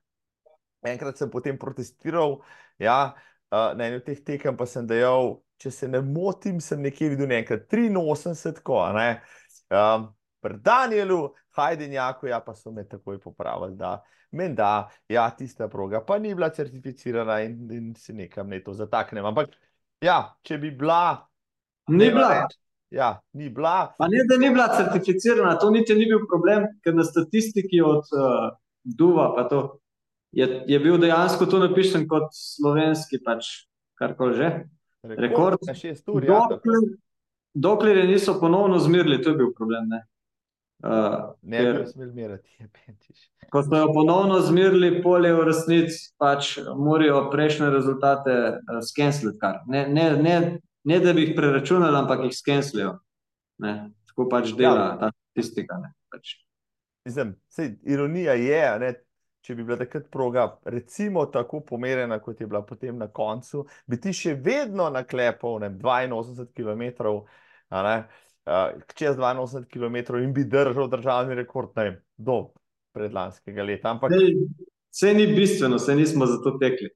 enkrat sem potem protestiral, ja, na enem teh tekem pa sem dejal, če se ne motim, sem nekje videl nekaj 83, ko, ne. Um, pri Danielu, Hajdenjaku, ja, pa so me takoj popravili, da menda, ja, tista proga pa ni bila certificirana in, in si nekam ne to zataknem. Ampak, ja, če bi bila. Ni bila. Ja, ni bila. Pa ne, da ni bila certificirana, to niti ni bil problem, ker na statistiki od uh, Duva pa to je, je bil dejansko to napisan kot slovenski, pač karkoli že. Rekord, Rekord. na šest ur, ja. Dokler, dokler je niso ponovno zmirili, to je bil problem. Ne? Uh, ne ker- bi smel merati, je pentiš. Ko so jo ponovno zmirili, polje v resnici pač morajo prejšnje rezultate uh, skensliti. kar. Ne, ne, ne, ne da bi jih preračunali, ampak jih skenslijo. Ne, Tako pač dela Ja. ta statistika. Ne, pač. Mislim, sej, ironija je, ne, če bi bila takrat proga, recimo tako pomerjena, kot je bila potem na koncu, bi ti še vedno naklepal ne, 82 km, ne, uh, čez 82 km in bi držal državni rekord, ne do predlanskega leta. Ampak Sej, sej ni bistveno, sej nismo zato tekli.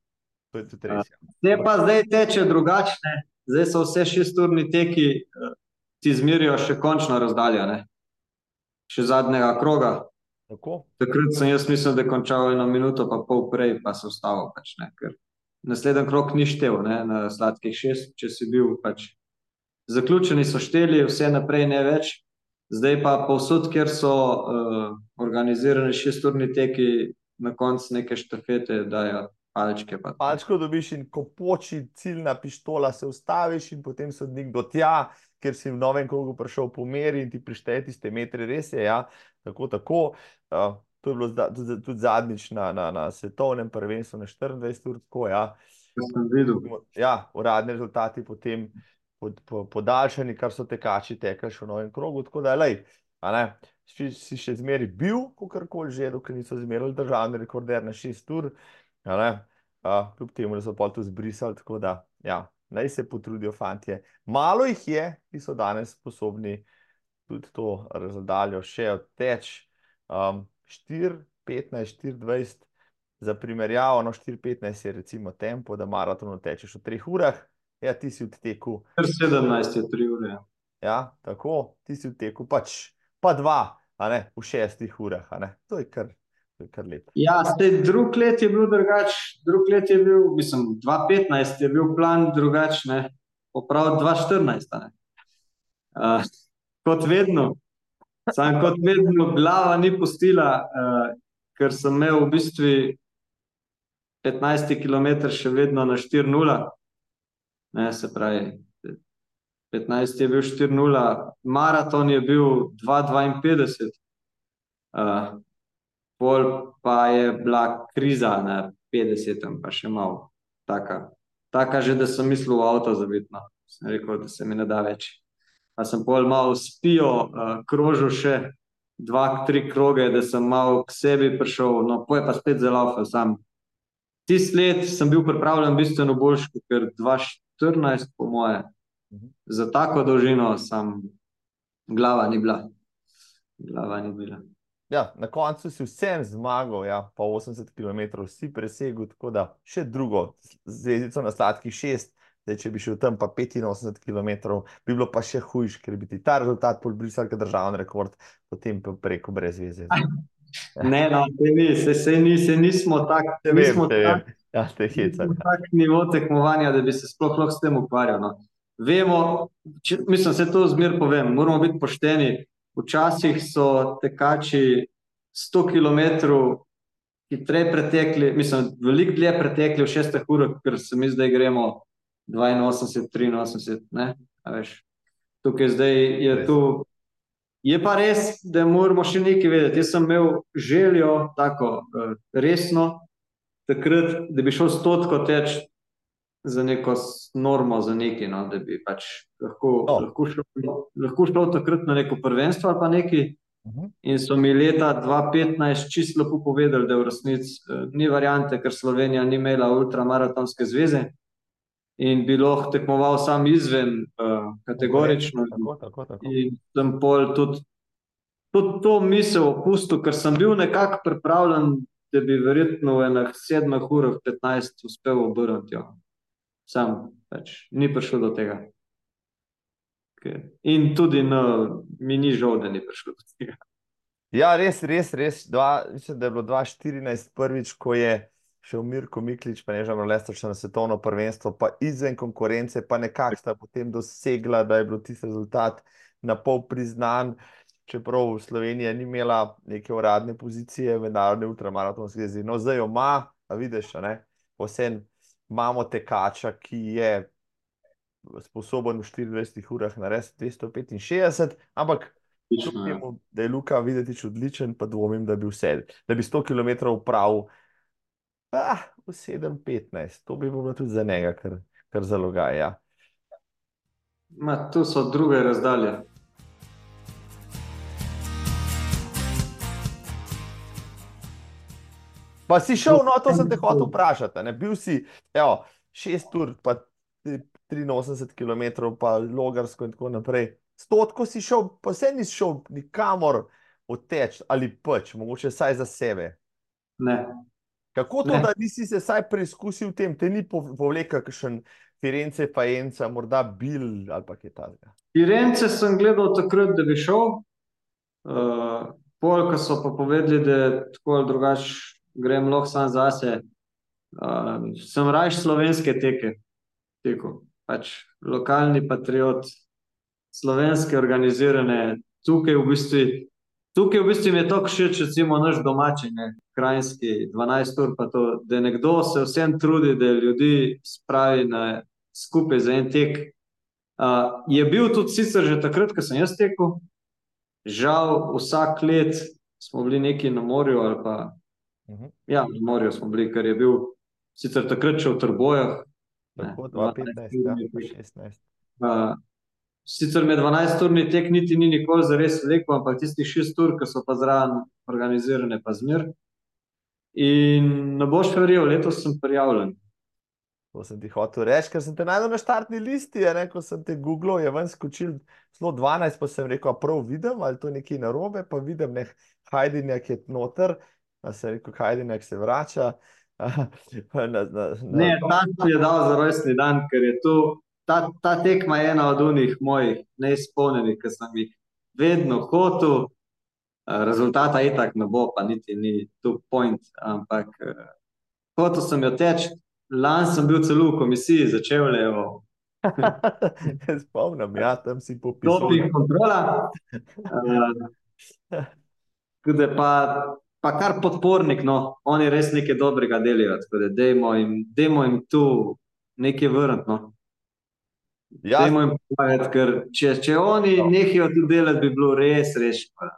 to je tudi res. ja. Te pa zdaj teče drugačne, zdaj so vse šesturni teki, eh, ti zmerijo še končno razdaljo, ne? še zadnjega kroga. Tako? Takrat sem jaz mislil, da je končal eno minuto, pa pol prej, pa se ustavil. Pač, ne, ker naslednji krok ni štev, ne, na sladkih šest, če si bil. Pač. Zaključeni so šteli, vse naprej ne več. Zdaj pa povsod, kjer so uh, organizirani šesturni teki, na koncu neke štafete dajo palčke. Pa, Palčko dobiš in ko poči ciljna pištola, se ustaviš in potem sodnik do tja, ker si v novem krogu prišel po meri in ti prišteje tiste metre, res je, ja, tako, tako. Uh, to je bilo zda, tudi, tudi zadnjič na, na, na svetovnem prvenstvu na 24 ur, tako, ja. Kar sem videl. Ja, uradni rezultati potem pod, po, podaljšani, kar so tekači tekli še v novem krogu, tako da, lej, si, si še zmeri bil, kakorkoli že, dokler niso zmerili državni rekorder na 6 ur, a, kljub temu, da so pol to zbrisali, tako da, ja, naj se potrudijo fantje. Malo jih je, ki so danes sposobni tudi to razdaljo še odteč. Um, 4, 15, 4, 20, za primerjavo, no 4, 15 je recimo tempo, da maraton tečeš v 3 urah, ja, ti si v teku, Kar 17 je 3 ure. ja, tako, ti si v teku, pač pa dva, a ne, v šestih urah, a ne, to je kar, kar lepo. Ja, zdaj drug let je bil drugač, drug let je bil, mislim, 2015 je bil plan drugač, ne, poprav 2014, a ne. Uh, kot vedno, sam kot vedno, glava ni pustila, uh, ker sem imel v bistvu 15 km še vedno na 4-0, Ne, se pravi, 15 je bil 4-0, maraton je bil 2-52, uh, pol pa je bila kriza na 50, pa še malo. Taka, taka že, da sem mislil v avto zavitno. Sem rekel, da se mi ne da več. Pa sem pol malo spijo, uh, krožil še dva, tri kroge, da sem malo k sebi prišel, no poje pa spet zelo, sam Tisti let sem bil pripravljen bistveno boljši kot 2, 14, po moje. Mhm. Za tako dolžino sam glava ni bila. Glava ni bila. Ja, na koncu si vsem zmagal, ja, pa 80 km si presegel, tako da še drugo, zvezdico na sladkih 6, Zdaj, če bi šel tam pa 85 km, bi bilo pa še hujš, ker bi ti ta rezultat pol brisal, kot državni rekord, potem pa preko brez veze. Ne, no, se ni, se, se ni, se nismo tako, se nismo tako. Ja, te heca. nismo tak nivo tekmovanja, da bi se sploh lahko s tem ukvarjal. No. Vemo, če, mislim, se to zmer povem, moramo biti pošteni. Včasih so tekači 100 km hitreje pretekli, mislim, veliko dlje pretekli v šestih urah, ker se mi zdaj gremo 82, 83, ne, a veš. Tukaj zdaj je Res. tu Je pa res, da moramo še nekaj vedeti. Jaz sem imel željo, tako eh, resno, takrat, da bi šel stotko teč za neko normo, za neki, no, da bi pač lahko, No. lahko, šel, lahko šel takrat na neko prvenstvo ali pa neki. Mhm. In so mi leta 2015 čisto lepo povedali, da v resnici eh, ni variante, ker Slovenija ni imela ultramaratonske zveze in bi lahko tekmoval sam izven, uh, kategorično. Tako, tako, tako. In sem pol tudi, tudi to misel opustil, ker sem bil nekako pripravljen, da bi verjetno v enih sedmih urah 15 uspel obrniti. jo. Sam pač ni prišlo do tega. Ker- In tudi no, mi ni žal, da ni prišlo do tega. Ja, res, res, res. Dva, mislim, da je bilo 2014 prvič, ko je šel Mirko Miklič, pa ne že Mlester, še na svetovno prvenstvo, pa izven konkurence, pa nekako sta potem dosegla, da je bil tisti rezultat na pol priznan. Čeprav Slovenija ni imela neke uradne pozicije v Narodni ultramaratonski zvezi. No, zdaj jo ima, a vidiš, ne? Vsem imamo tekača, ki je sposoben v 24 urah narediti 265, ampak kljub ja. temu, da je Luka videti odličen, pa dvomim, da bi vse, da bi 100 km upravil ah, v 7-15. To bi bilo tudi za njega, kar, kar zalogaj. Ja. Ma, tu so druge razdalje. Pa si šel, no, to sem te hotel vprašati. Ne? Bil si evo, 6 ur, pa tri- 83 km, pa logarsko in tako naprej. Stotko si šel, pa se nisi šel nikamor odteč ali pač, mogoče vsaj za sebe. Ne. Kako to, Ne. da nisi se vsaj preizkusil v tem, te ni pov- povlekel kakšen Firence, Fajenca, morda Bil ali pa kaj takega. Firence sem gledal takrat, da bi šel, uh, pol, ko so pa povedali, da tako ali drugače grem lahko sam zase. Uh, sem raje slovenske teke tekel, pač lokalni patriot, slovenske organizirane, tukaj v bistvu. Tukaj v bistvu je to všeč, recimo naš domači, ne, krajinski, 12 ur, pa to, da nekdo se vsem trudi, da ljudi spravi na, skupaj za en tek. Uh, je bil tudi sicer že takrat, ko sem jaz tekel, žal vsak let smo bili neki na morju ali pa Mhm. ja, na morju smo bili, ker je bil sicer takrat še v Trbojah. Tako, 12 2-15, ja, urni pa tek. 16. Uh, sicer med 12-urni tek niti ni nikoli zares veliko, ampak tistih 6 ur, ki so pa zraven organizirane, pa zmer. In ne boš verjel, letos sem prijavljen. To sem ti hotel reči, ker sem te najdel na štartni listi, a ne, ko sem te googlal, je ven skočil zelo 12, pa sem rekel, prav vidim, ali to nekaj narobe, pa vidim, ne, Hajdinjak je noter, a sem rekel, Hajdinjak se vrača. na, na, na, Ne, ta je dal za rojstni dan, ker je to, ta, ta tekma je ena od unih mojih neizpolnjenih, ki sem jih vedno hotel. Eh, Rezultata itak ne bo, pa niti ni tu point, ampak eh, hotel sem jo teči. Lani sem bil celo v komisiji za čevljevo, Spomnim, ja, tam si popisal. doping kontrola. Uh, da pa, pa kar podpornik, no, oni res nekaj dobrega delajo, tako da dajmo jim, dajmo jim tu nekaj vrniti. No. Ja, Dajmo jim pomagati, ker če, če oni No. nehajo to delati, bi bilo res rešeno.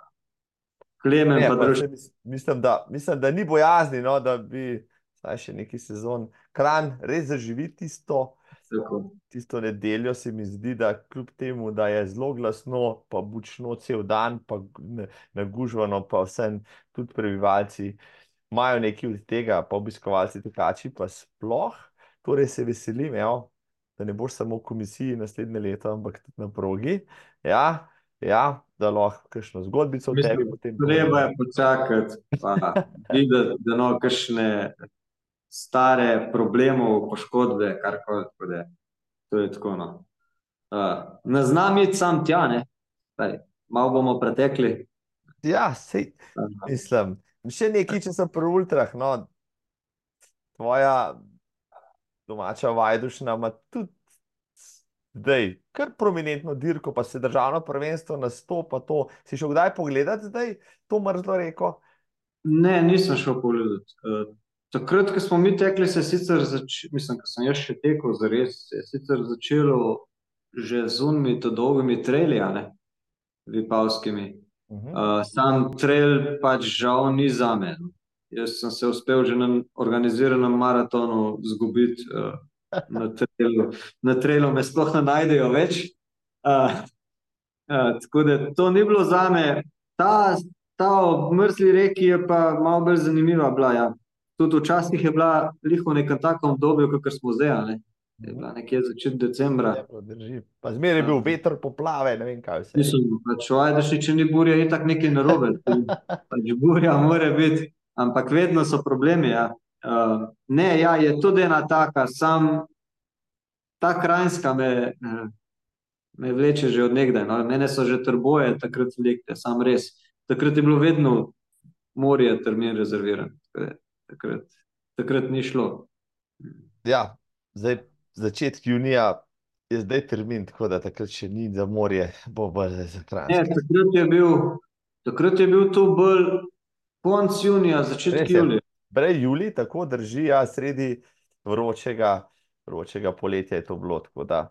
Klemen Ne, pa pa mis- mislim, da, mislim, da ni bojazni, no, da bi še neki sezon kran res zaživi tisto, tisto nedeljo. Se mi zdi, da kljub temu, da je zelo glasno, pa bučno cel dan, pa nagužvano, pa vsem tudi prebivalci imajo nekaj od tega, pa obiskovalci tekači pa sploh. Torej se veselim, evo, da ne boš samo v komisiji naslednje leto, ampak tudi na progi. Ja, ja, da lahko kakšno zgodbico o Mislim, tebi potem Treba je počakati, pa videti, da no, kakšne stare problemov, poškodbe, karkoli. tako da To je tako. No. Uh, ne znam iti sam tja, ne. Saj, malo bomo pretekli. Ja, sej, mislim, še nekaj, če sem pri ultrah. No, tvoja domača Vajdušna ima tudi zdaj kar prominentno dirko, pa se državno prvenstvo nastopa. To. Si šel kdaj pogledati zdaj to mrzlo reko? Ne, nisem šel pogledat. Uh, takrat, ko smo mi tekli, se je sicer začelo, mislim, ko sem jaz še tekel za res, se je sicer začelo že z unimi dolgimi treli, a ne, vipavskimi. Mhm. Uh, sam trail pač žal ni za me. no. Jaz sem se uspel že na organiziranem maratonu zgubiti uh, na trailu, na trailu me sploh ne najdejo več. Uh, uh, tako da to ni bilo za me. Ta, ta mrzli reki je pa malo bolj zanimiva bila. Ja. Tudi včasih je bila liho nekem takem obdobju, kot smo zdaj. Ne. Je bila nekje začetek decembra. Zmeraj je bil veter, poplave, ne vem kaj vse. Mislim, pač, ajde, če ni burja, je tako nekaj narobe. Pač burja mora biti, ampak vedno so problemi. Ja. Uh, ne, ja, je tudi ena taka, sam ta krajinska me, me vleče že od nekdaj. No. Mene so že trboje takrat vlekte, sam res. Takrat je bilo vedno morje termin rezerviran. Takrat, takrat ni šlo. Ja, zdaj začetek junija je zdaj termin, tako da takrat še ni za morje, bo bolj za kraj. Takrat je bil, takrat je bil to bolj konc junija, začetek julija. Brej juli, tako drži, ja, sredi vročega, vročega poletja je to bilo, tako da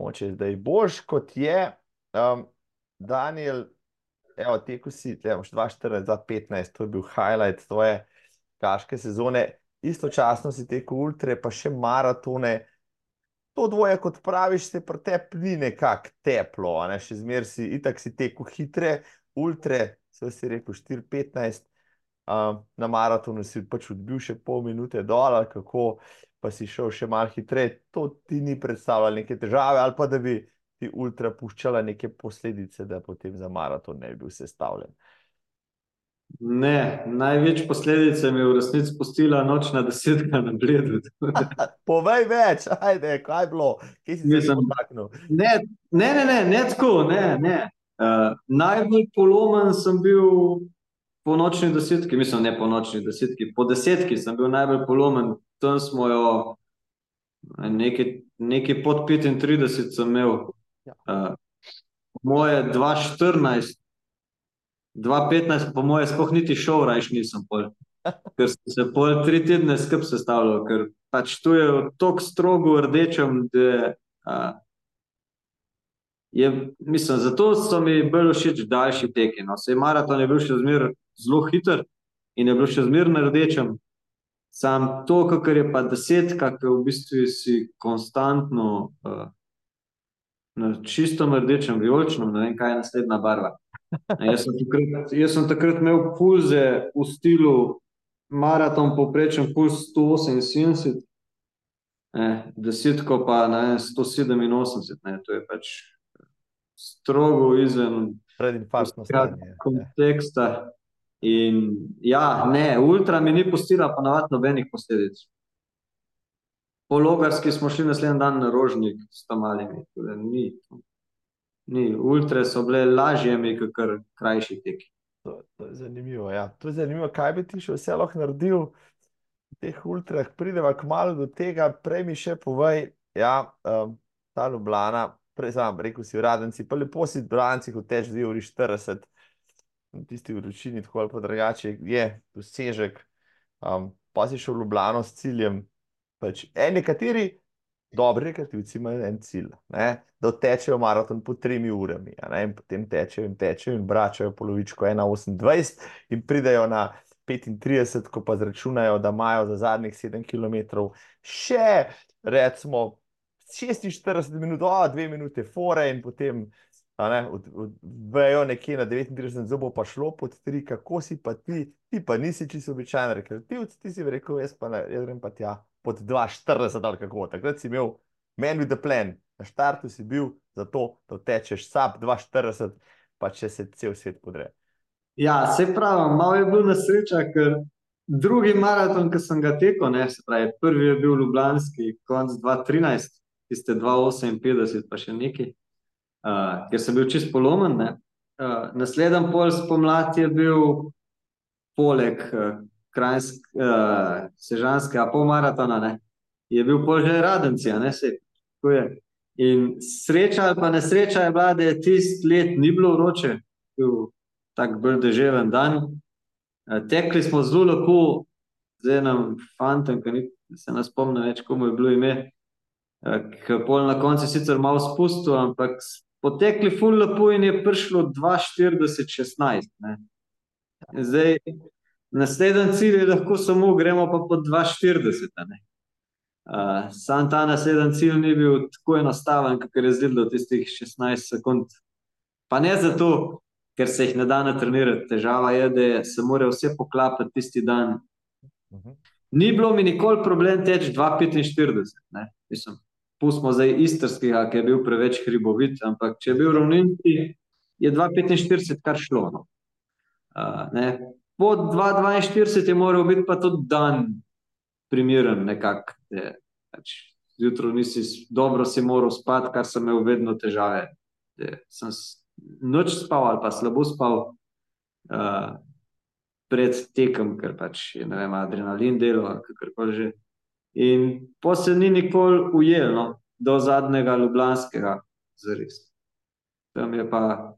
moče zdaj boš, kot je. Um, Daniel, evo, teku si, imaš 2-14, 2-15, to je bil highlight tvoje kaške sezone, istočasno si teku ultre, pa še maratone, to dvoje, kot praviš, se pri tebi ni nekako teplo, ne? še zmeraj si, itak si teku hitre, ultre, se si rekel 4-15, um, na maratonu si pač odbil še pol minute dol, kako pa si šel še malo hitreje, to ti ni predstavljalo neke težave, ali pa da bi ti ultra puščala neke posledice, da potem za maraton ne bi bil sestavljen. Ne, največ posledic mi je v resnici pustila nočna desetka na bledu. Povej več, ajde, kaj je bilo, kje si se zamaknil? Ne, ne, ne, ne, ne tako, ne, ne. Uh, najbolj polomen sem bil po nočni desetki, mislim, ne po nočni desetki, po desetki sem bil najbolj polomen. Tam smo jo nekaj pod 35 sem imel. Uh, moje 2.14 2015, po mojem, sploh niti šel, rajš nisem pol. Ker sem se pol tri tedne skrb sestavljal, ker pač tu je tako strogo rdečem, da a, je, mislim, zato so mi bolj všeč daljši teki. No. Sej maraton je bil še zmer zelo hiter in je bil še zmer na rdečem. Sam to, kar je pa deset, kak v bistvu si konstantno uh, na čistom rdečem, vijoličnem, ne vem, kaj je naslednja barva. Jaz sem, takrat, jaz sem takrat imel pulze v stilu maraton, poprečen puls 178, eh, desetko pa ne, 187, ne, to je pač strogo izven konteksta. In ja, ne, ultra mi ni postila pa navadno nobenih posledic. Po logarski smo šli naslednji dan na rožnik s tam malimi, tudi ni. Ni, ultra so bile lažje, mi kot krajši teki. To, to je zanimivo. Ja. To je zanimivo, kaj bi ti še vse lahko naredil v teh ultrah. Prideva k malu do tega, prej mi še povej, ja, um, ta Ljubljana, prej sem rekel, si v Radenci, pa lepo si v Radenci, kot teč 2 uri 40, tisti vročini, tako ali pa drugače, je dosežek. Um, pa si šel v Ljubljano s ciljem. Pač, e, nekateri dobri rekreativci imajo en cilj, ne? da tečejo maraton po tremi urami, in potem tečejo in tečejo in vračajo polovičko 1,28 in pridejo na 35, ko pa zračunajo, da imajo za zadnjih 7 km še recimo 46 minut, o, 2 minute fore in potem ne, od, od, vejo nekje na 39 zubov pa šlo pod 3, kako si pa ti, ti pa nisi čisto običajen rekreativc, ti si rekel, jaz pa ne, jaz grem pa tja pod 2,40 ali kako. Takrat si imel man with the plan, na štartu si bil za to, da tečeš sap 2,40, pa če se cel svet podre. Ja, se pravi, malo je bil na sreča, ker drugi maraton, ki sem ga tekel, ne, se pravi, prvi je bil Ljubljanski, konc 2013, tiste 2,58, pa še neki, uh, ker sem bil čist polomen. Uh, Naslednji pol spomladi je bil poleg uh, krajinsk, uh, sežanskega polmaratona, ne, je bil pol že radenci, ne se. In sreča ali pa nesreča je bila, da je tisti let ni bilo vroče, bil tak bolj deževen dan. Uh, tekli smo zelo lepo z enim fantom, ki ni, se ne spomnim več, komu je bilo ime, uh, ki je pol na koncu sicer malo spustil, ampak potekli ful lepo in je prišlo 2,40-16. Zdaj, naslednji cilj je lahko samo, gremo pa po 2,40. Uh, sam ta naslednji cilj ni bil tako enostaven, kot je zdelo tistih 16 sekund. Pa ne zato, ker se jih ne da natrenirati. Težava je, da se morajo vse poklapati tisti dan. Uh -huh. Ni bilo mi nikoli problem teči 2,45. Mislim, pustimo zdaj istrskega, ki je bil preveč hribovit, ampak če je bil ravninski, je 2,45 kar šlo. No. Uh, po 2,42 je moral biti pa tudi dan primeren, nekako. Pač, zjutraj nisi dobro si moral spati, kar sem imel vedno težave. De, sem noč spal ali pa slabo spal uh, pred tekem, ker pač je vem, adrenalin delo ali kakorkoli že. In po se ni nikoli ujel, no, do zadnjega Ljubljanskega, zares. Tam je pa,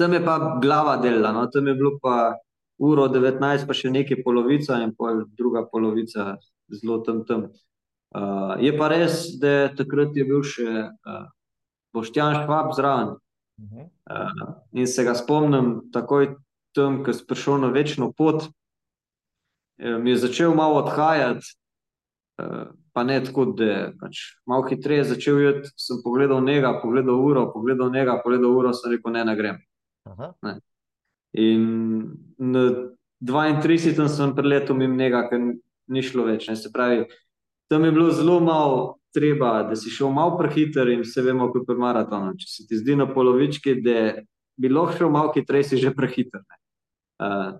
tam je pa glava dela, no, tam je bilo pa uro 19, pa še nekaj polovica in pol druga polovica zelo tam tam. Uh, je pa res, da takrat je bil še uh, Boštjan Švab zraven, Uh, in se ga spomnim, takoj tam, ko sem prišel na večno pot, eh, mi je začel malo odhajati, uh, pa ne tako, da je pač malo hitreje začel jeti. Sem pogledal njega, pogledal uro, pogledal njega, pogledal uro, sem rekel, ne, ne grem. Ne. In na 32. sem preletel mimo njega, ker ni šlo več. Ne. Se pravi, tam je bilo zelo malo treba, da si šel malo prehiter in vse vemo, kako je pri maratonu. Če se ti zdi na polovički, da bi lahko šel malo hitreje, si že prehiter. Uh,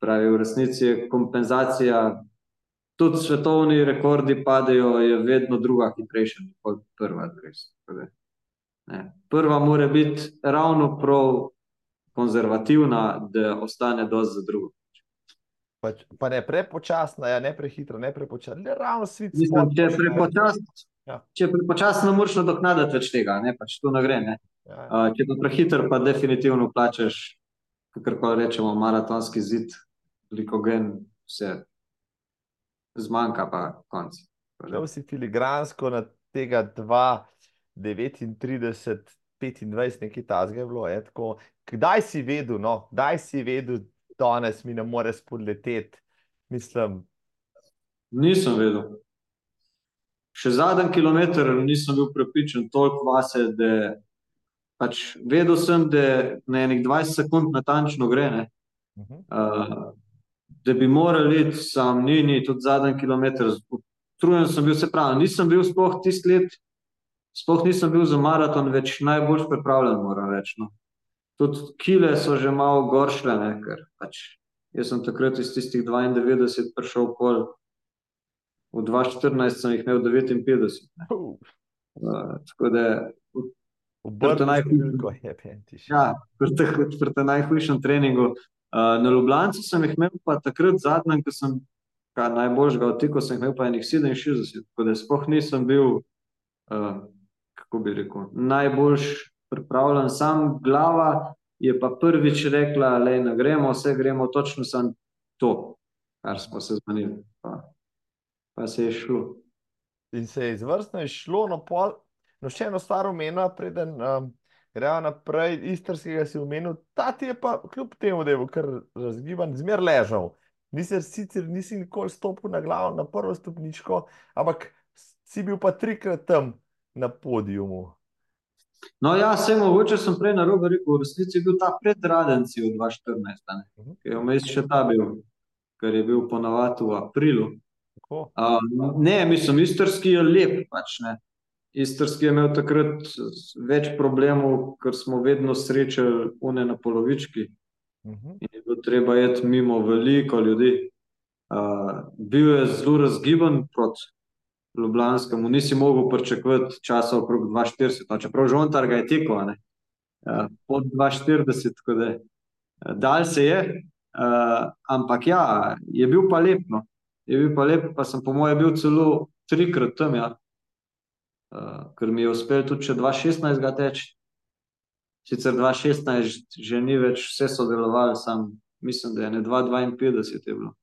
pravi, v resnici je kompenzacija, tudi svetovni rekordi padajo, je vedno druga hitrejša kot prva. Prva mora biti ravno prav konzervativna, da ostane dosti za drugo. Pač, pa ne prepočasna, ja, ne prehitra, ne prepočasna, ravno svet. Če je prepočasna, ja. prepočasna, moraš nadoknaditi več tega, ne pač to ne gre. Ne. Ja, ja. Uh, če je prehiter, pa definitivno plačeš, kako rečemo, maratonski zid, veliko gen, vse zmanjka, pa konci. Prav si filigransko na tega 2,39, 25, nekaj tazga je bilo. Je, tako, kdaj si vedel, no, kdaj si vedel, danes mi ne more spodleteti. Mislim. Nisem vedel. Še zadnji kilometr nisem bil prepričan toliko vase, da pač vedel sem, da na enih 20 sekund natančno gre. Uh -huh. uh, da bi morali iti sam, ni, ni tudi zadnji kilometr. Trujen sem bil, se pravi, nisem bil sploh tisti let, sploh nisem bil za maraton več najbolj pripravljen, moram reči. No tudi kile so že malo goršle, ne, ker pač jaz sem takrat iz tistih 92 prišel pol, v 2014 sem jih imel 59. Uh. Uh, tako da. Ja, pri tem najhujšem treningu. Uh, na Ljubljancu sem jih imel pa takrat zadnjem, ko sem najboljšega odtikal, sem jih imel pa enih 67, tako da spoh nisem bil, uh, kako bi rekel, najboljš pripravljen, sam glava je pa prvič rekla, da ne gremo, vse gremo, točno sem to, kar smo se zmanili. Pa, pa se je šlo. In se je izvrstno šlo na pol. No, še eno stvar omenil, preden um, gremo naprej, istrskega si omenil, ta ti je pa kljub temu, da je bil kar razgiban, zmer ležal. Nisi sicer nisi nikoli stopil na glavo na prvo stopničko, ampak si bil pa trikrat tam na podijumu. No, ja, se mogoče sem prej na robu rekel, v resnici je bil ta predradenci v 2014, mhm. ki je vmes še ta bil, ker je bil ponovadi v aprilu. Uh, ne, mislim, istrski je lep. Pač, istrski je imel takrat več problemov, ker smo vedno srečali une na polovički. Uh mhm. -huh. In je bilo treba jeti mimo veliko ljudi. Uh, bil je zelo razgiben proti Ljubljanskemu, nisi mogel pričakovati časa okrog 240, no, čeprav žontar ga je tekel? Ja, pod 240, tako da je. Dal se je, uh, ampak ja, je bil pa lep, no. je bil pa lep, pa sem po mojem bil celo trikrat tam, ja. uh, ker mi je uspel tudi če 216 ga teči. Sicer 216 že ni več vse sodelovali, sam mislim, da je ne 252 je bilo.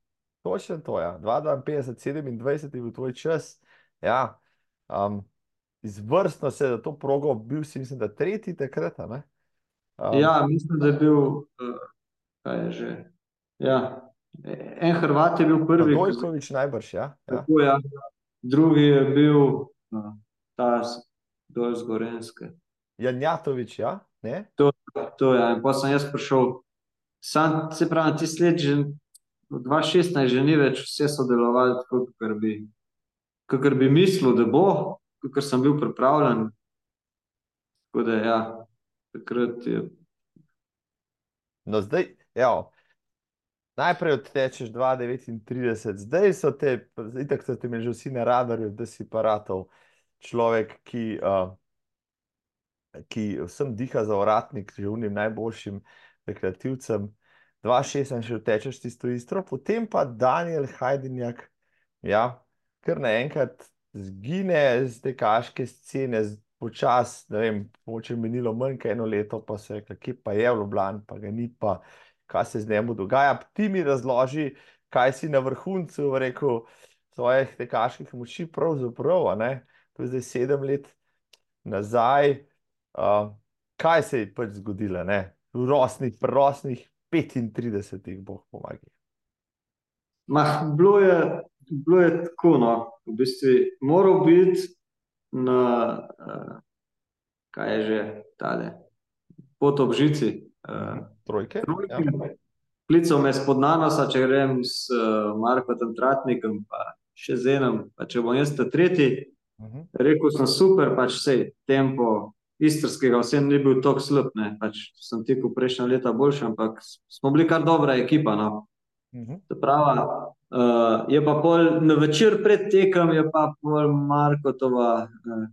Točno to, ja. 252, 27 je bil tvoj čas. Ja, um, izvrstno se je za to progo, bil si, mislim, da tretji takrat. Um, ja, mislim, da je bil, uh, kaj je že. Ja. En Hrvat je bil prvi. Dojkovič najbrž, ja. ja. Tako, ja. drugi je bil uh, ta dol z Gorenske. Janjatovič, ja? Ne? To, to je. In potem sem jaz prišel, sam, se pravi, ti sled že v 2016 že ni več vse sodelovali tako, kot bi, kakor bi mislil, da bo, kot sem bil pripravljen. Tako da, ja, takrat je. No, zdaj, evo, najprej odtečeš 2,39, zdaj so te, itak so ti že vsi na radarju, da si paratov človek, ki, uh, ki vsem diha za uratnik, že unim najboljšim rekreativcem. 2,16 še tečeš tisto istro, potem pa Daniel Hajdinjak, ja, kar naenkrat zgine z te kaške scene, počas, ne vem, moče minilo manj kot eno leto, pa se je, kje pa je v Ljubljani, pa ga ni pa, kaj se z njemu dogaja. Ti mi razloži, kaj si na vrhuncu, rekel, svojih tekaških moči, pravzaprav, to je zdaj sedem let nazaj. Uh, kaj se je pač zgodilo, ne, v rosnih, prerosnih 35, boh pomagaj. Mah, bilo je, bilo je tako, no, v bistvu moral biti na, uh, kaj je že tale, pot ob žici. Uh, Trojke. trojke. Ja. Klical me spod nanosa, če grem s uh, Markom Tratnikom, pa še z enim, pa če bom jaz ta tretji. Mhm. Rekel sem super, pač vse tempo istrskega, vse ni bil tako slab, pač sem tekel prejšnja leta boljši, ampak smo bili kar dobra ekipa, no. Mhm. Se pravi, uh, je pa pol na večer pred tekem, je pa pol Markotova uh,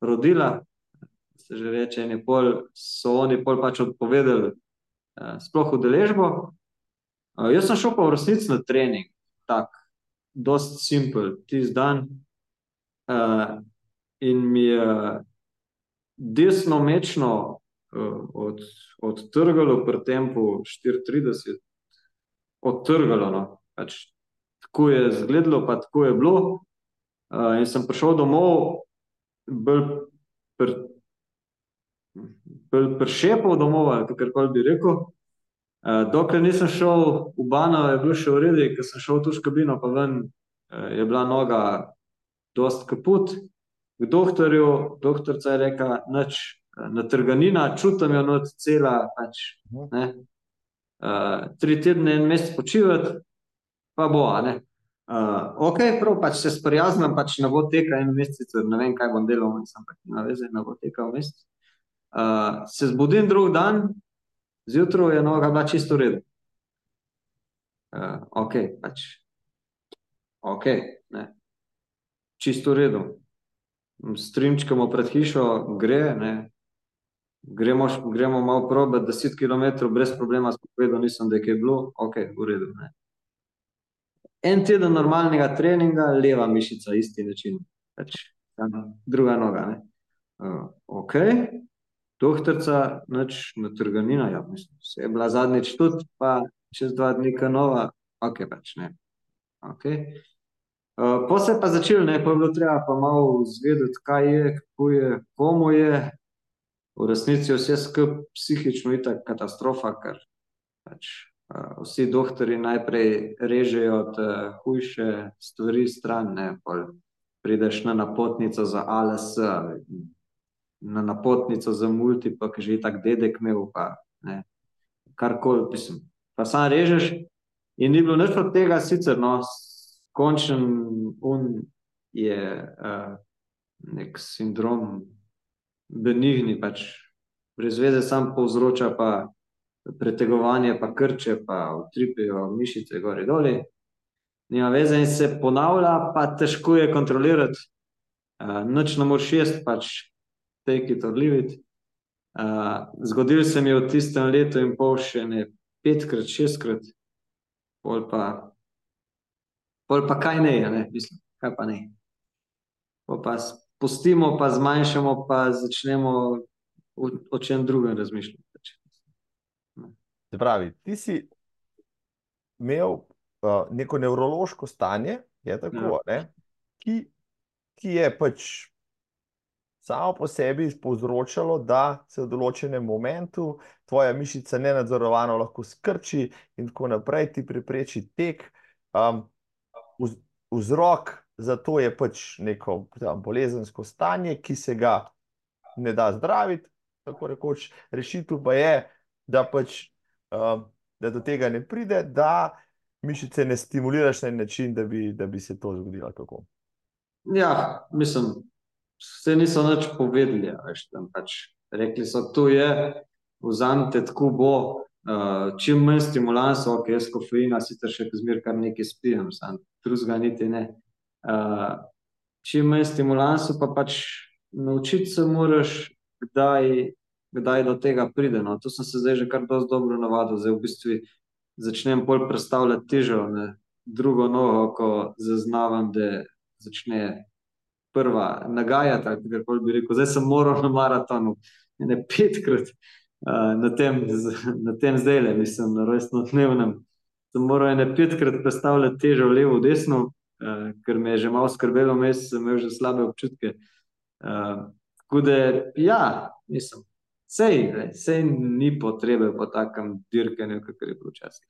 rodila, se že reče, in pol, so oni pol pač odpovedali uh, sploh udeležbo. Uh, jaz sem šel pa v resnici na trening, tak, dost simpel, tisti dan. Uh, in mi je desno mečno uh, od, odtrgalo pri tempu 34, odtrgalo. No. Pač, tako je izgledalo, pa tako je bilo. Uh, in sem prišel domov, bolj pr, bolj pršepal domov, ali kako bi rekel. Uh, dokler nisem šel v Bano, je bilo še v redu, ker sem šel v tuš kabino, pa ven uh, je bila noga dost kaput. K doktorju, doktorca je rekla, nič, natrganina, čutim jo not cela, pač, ne. Uh, tri tedne, en mesec počivati, pa bo, a ne. Uh, ok, prav, pač se sprijaznim, pač ne bo teka en mesec, ne vem, kaj bom delal, sem pač na veze, ne bo teka v mesec. Uh, se zbudim drug dan, zjutraj je noga bila čisto v redu. Uh, ok, pač, ok, ne, čisto v redu. Strimčkamo pred hišo, gre, ne. Gremo, gremo malo probat deset kilometrov brez problema, povedal nisem, da je kaj bilo, ok, v redu, ne. En teden normalnega treninga, leva mišica, isti način, pač druga noga, ne. Uh, ok, doktorica, nič natrganina, ja, mislim, saj je bila zadnjič tudi, pa čez dva dni nova, ok, pač ne. Ok. Uh, pol se je pa začelo, ne, pol je bilo treba pa malo izvedeti, kaj je, kako je, komu je. V resnici je vse skupaj psihično itak katastrofa, ker pač uh, vsi doktorji najprej režejo te hujše stvari stran, ne, pol prideš na napotnico za ALS, na napotnico za multiple, ki že itak dedek imel, pa karkoli, mislim, pa samo režeš in ni bilo nič od tega sicer, no, končen un je uh, nek sindrom benigni, pač brez veze sam povzroča pa pretegovanje, pa krče, pa utripijo mišice gor in doli. Nima veze in se ponavlja, pa težko je kontrolirati. Uh, nič ne moreš jesti, pač take it or leave it. Uh, zgodilo se mi je v tistem letu in pol še ne petkrat, šestkrat, pol pa pol pa kaj ne, ne, mislim, kaj pa ne. Pol pa spustimo, pa zmanjšamo, pa začnemo o, o čem drugem razmišljati. Se pravi, ti si imel uh, neko nevrološko stanje, je tako, Ja. ne, ki, ki je pač samo po sebi povzročalo, da se v določenem momentu tvoja mišica nenadzorovano lahko skrči in tako naprej, ti prepreči tek. Um, vz- vzrok zato je pač neko tam, bolezensko stanje, ki se ga ne da zdraviti, tako rekoč. Rešitev pa je, da pač uh, da do tega ne pride, da mišice ne stimuliraš na način, da bi, da bi se to zgodilo. Kako? Ja, mislim, vse niso nič povedali. Veš, pač rekli so, da je, vzamete tako bo. Uh, čim manj stimulansov, ok, jaz kofeina, sicer še zmeraj kar nekaj spijem, sam drugega niti ne. Uh, čim manj stimulansov, pa pač naučiti se moraš, kdaj, kdaj do tega pride. No. To sem se zdaj že kar dosti dobro navadil, zdaj v bistvu začnem bolj predstavljati težo na drugo nogo, ko zaznavam, da začne prva nagajati, kako bi rekel, zdaj sem moral na maratonu, ne petkrat na tem, na tem zdaj le, mislim, na rojstno dnevnem. Sem moral ene petkrat predstavljati težo levo, desno, uh, ker me je že malo skrbelo, mes sem imel že slabe občutke. Uh, tako da, ja, mislim, sej, sej ni potrebe po takem dirkanju, kakor je bilo včasih.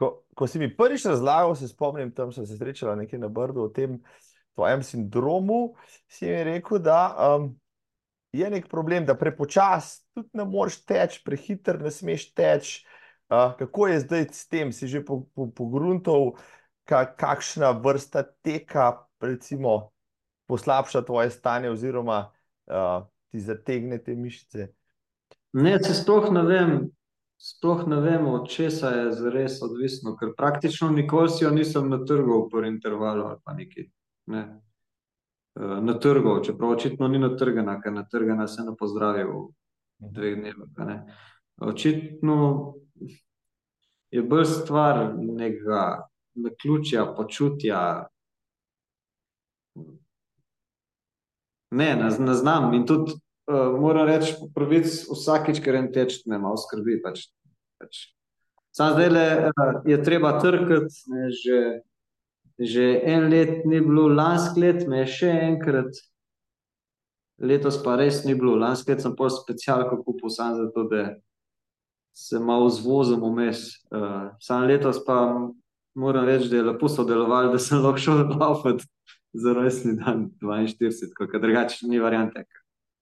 Ko, ko si mi prvič razlagal, se spomnim, tam sem se srečala nekje na Brdu o tem tvojem sindromu, si mi rekel, da um, je nek problem, da prepočasno tudi ne moreš teči, prehiter ne smeš teči. Uh, kako je zdaj s tem, si že pogruntov, po, po kakšna vrsta teka, recimo, poslabša tvoje stanje, oziroma uh, ti zategne te mišice? Ne, se sploh ne vem. Sploh ne vem, od česa je zares odvisno, ker praktično nikoli si jo nisem na trgu v prvem intervalu ali pa nekaj. Ne. Eh, na trgu, čeprav očitno ni natrgana, ker natrgana se ne pozdravi v dveh dnevih. Očitno je bolj stvar nekega naključja, počutja. Ne, ne, ne znam. In tudi uh, moram reči, pravic, vsakič, ker en teč, me malo skrbi. Pač, pač. Sam zdaj le uh, je treba trkati, ne, že že en let ni bilo, lansko let me je še enkrat, letos pa res ni bilo. Lansko let sem pa specialko kupil sam zato, da se malo zvozim vmes. Uh, sam letos pa moram reči, da je lepo sodeloval, da sem lahko šel laufati za rojstni dan 42, ker drugače ni variante.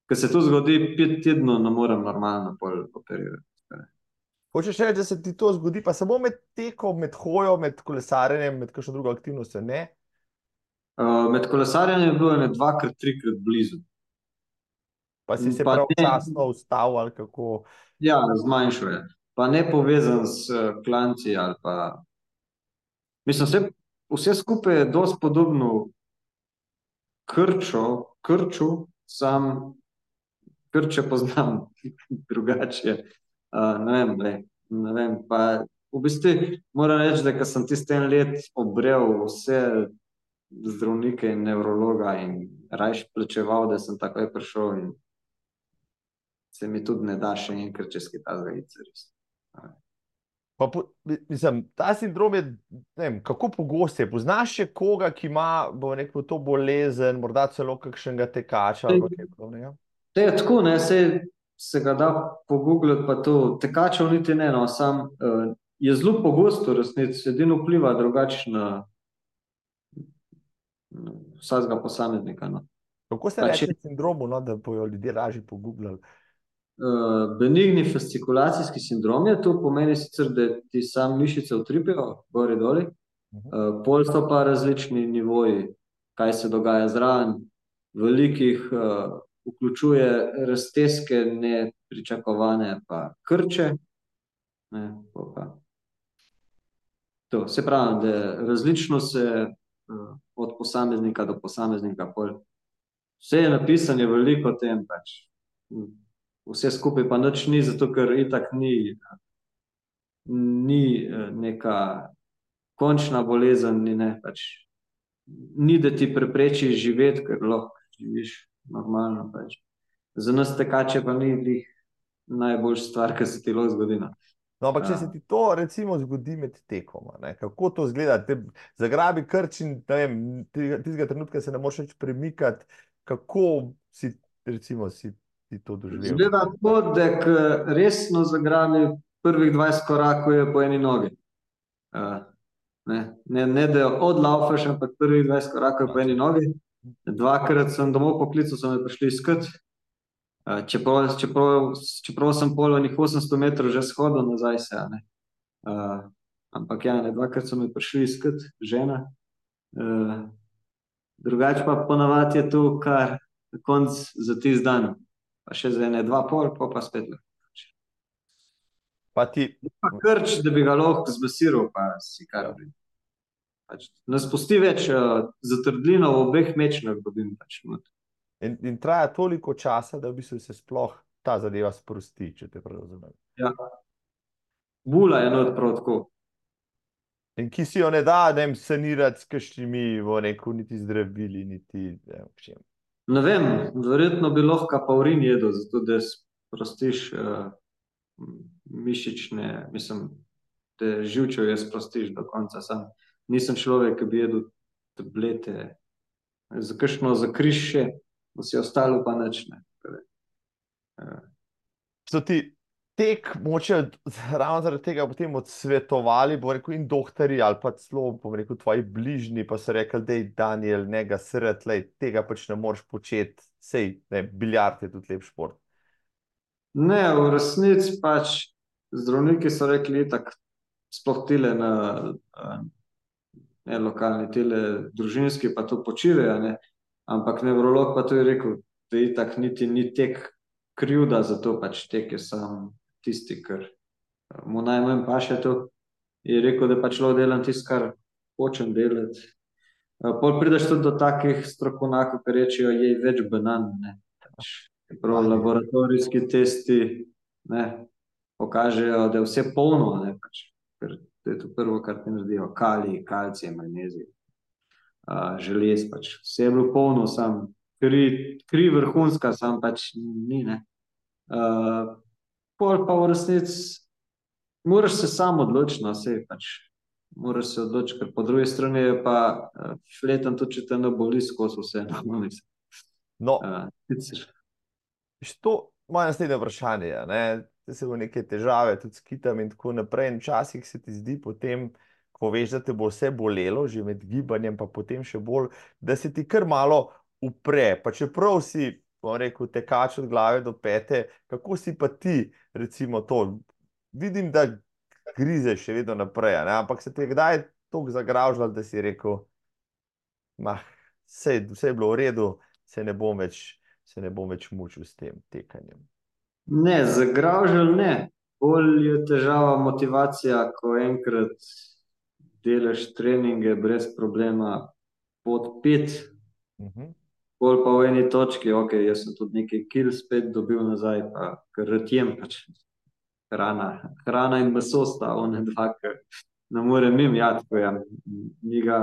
Ker se to zgodi pet tednov, ne morem normalno pol operirati. Hočeš reči, da se ti to zgodi, pa samo med tekom, med hojo, med kolesarjenjem, med kakšno drugo aktivnostjo? Uh, med kolesarjenjem je bilo ne dvakrat, trikrat blizu. Pa si se pravčasno ustavil ali kako? Ja, zmanjšal je. Pa ne povezan s klanci ali pa. Mislim, vse, vse skupaj je dosti podobno krču, krču, sam krče poznam drugače. Uh, ne vem, le, ne vem. Pa, v bistvu moram reči, da sem tisti en let obrel vse zdravnike in nevrologa in rajš plačeval, da sem takoj prišel se mi tudi ne da še enkrat čez ta Pa, mislim, ta sindrom je, vem, kako pogosto je. Poznaš še koga, ki ima neko to bolezen, morda celo kakšnega tekača? To je tako, ne, se se ga da pogooglati, pa to tekačev niti ne, no, sam uh, je zelo pogosto, resnici, edino vpliva drugače na, na vsakega posameznika. No. Kako se reče sindromu, no, da bojo ljudje lažje pogooglali? Uh, benigni fascikulacijski sindrom je to, pomeni sicer, da ti sam mišice utripijo, gori doli, uh -huh. uh, pol so pa različni nivoji, kaj se dogaja zraven, velikih uh, vključuje razteske, nepričakovane, pa krče. Ne, pa. To, se pravi, da različno se uh, od posameznika do posameznika. Pol. Vse je napisano, veliko tem. Pač. Vse skupaj pa nič ni, zato ker itak ni, ni eh, neka končna bolezen, ni, ne, pač. ni da ti prepreči živeti, ker lahko živiš normalno. Pač. Za nas tekače pa ni najboljša stvar, kar se ti lahko zgodi. No. No, ampak, če se ti to recimo zgodi med tekom, ne, kako to izgleda? Te zagrabi krč in tistega trenutka se ne moreš več premikati. Kako si, recimo, si ti to doživel? Zgleda tako, da resno zagrabi prvih 20 korakov po eni nogi. Uh, Ne, ne, ne da odlaufaš, ampak prvi 20 korakov po eni nogi. Dvakrat sem domov poklical, so me prišli iskat. Uh, čeprav, čeprav, čeprav sem pol onih 800 metrov že shodil nazaj, se. Uh, ampak ja, ne, dvakrat so me prišli iskat, žena. Uh, drugače pa ponavadi je to kar konc za tisti dan, pa še za ene dva pol, pa pa spet. Pa ti, Pa krč, da bi ga lahko zbasiral, pa si kar bi. Pač, ne spusti več uh, zatrdlino v obeh mečnah, dobim pač. not. in, in traja toliko časa, da v bistvu se sploh ta zadeva sprosti, če te prav razumem. Ja. Bula je not prav tako. In ki si jo ne da, da jim sanirati s kakšnimi, bo rekel, niti zdravili, niti ne vem, čem. Ne vem, verjetno bi lahko paurin jedel, zato da sprostiš uh, mišične, mislim, da živčevje sprostiš do konca. Sam nisem človek, ki bi jedel tablete, za kakšno za križ še, vse ostalo pa nič ne. Uh, So ti tek, moče ravno zaradi tega potem odsvetovali, bo rekel, in doktori ali pa celo, bom rekel, tvoji bližnji, pa so rekli, da je Daniel, ne ga srd, lej, tega pač ne moreš početi, sej, ne, biljard je tudi lep šport. Ne, v resnici pač zdravniki so rekli, tako sploh tile na ne, lokalni, tile družinski pa to počivajo, ne. Ampak nevrolog pa to je rekel, da itak niti ni tek krivda za to, pač tek je sam tisti, ker eh, mu najmanj paše to. Je rekel, da pač lahko delam tisto, kar hočem delati. Eh, Pol prideš tudi do takih strokovnjakov, ki rečejo, jej več banan, ne. Pač, prav laboratorijski testi, ne, pokažejo, da je vse polno, ne, pač, ker to je to prvo, kar ti naredijo, kalij, kalcij, magnezij, uh, želez, pač vse je bilo polno, sam kri, kri vrhunska, sam pač ni, ne. Uh, pol pa v resnici moraš se sam odločiti, no, saj pač moraš se odločiti, ker po drugi strani je pa uh, fletan tudi, če te ne boli skozi vse, no. No, Uh, To moje naslednje vprašanje je, ne, da se bo neke težave tudi s kitam in tako naprej. In včasih se ti zdi potem, ko veš, da te bo vse bolelo, že med gibanjem, pa potem še bolj, da se ti kar malo upre. Pa čeprav si, bom rekel, tekač od glave do pete, kako si pa ti, recimo, to? Vidim, da grizeš še vedno naprej, ne, ampak se ti je kdaj tako zagravžalo, da si rekel, mah, vse, vse je bilo v redu, se ne bom več se ne bom več mučil s tem tekanjem. Ne, zagravžal ne. Bolj je težava motivacija, ko enkrat delaš treninge brez problema pod pet, Mhm. Bolj pa v eni točki, ok, jaz sem tudi nekaj kil spet dobil nazaj, pa ker rad jem pač hrana. Hrana in meso sta one dva, ker ne morem jim jati, ko jem. Ni ga,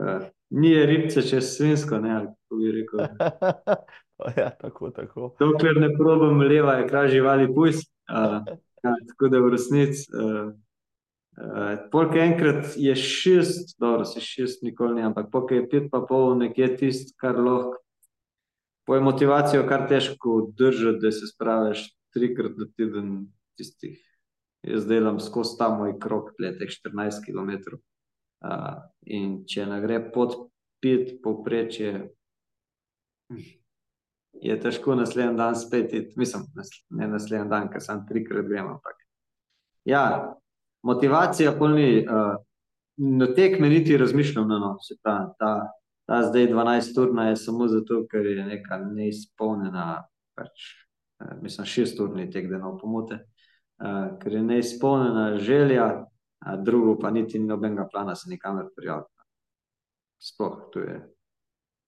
uh, ni je ribce čez svinsko, ne, ali kako bi rekel. ja, tako, tako. Dokler ne probam leva, je kraj živali pujs. Uh, ja, tako da v resnici. Uh, uh, Polk enkrat je šest, dobro, se šest nikoli ni, ampak polk je pet pa pol nekje tisto, kar lahko. Po motivacijo kar težko držati, da se spraviš trikrat na teden tistih. Jaz delam skozi ta moj krok, teh 14 km. Uh, in če ne gre pod pet povprečje, je težko naslednji dan spet iti, mislim, ne naslednji dan, ker sem trikrat grem, ampak. Ja, motivacija pol ni, uh, na tekme niti razmišljam, no, no, se ta, ta, ta zdaj 12 urna je samo zato, ker je neka neizpolnjena, pač, uh, mislim, šest urni tek, da ne pomote, uh, ker je neizpolnjena želja, a drugo pa niti ni nobenega plana se nikamor prijaviti. Sploh, to je,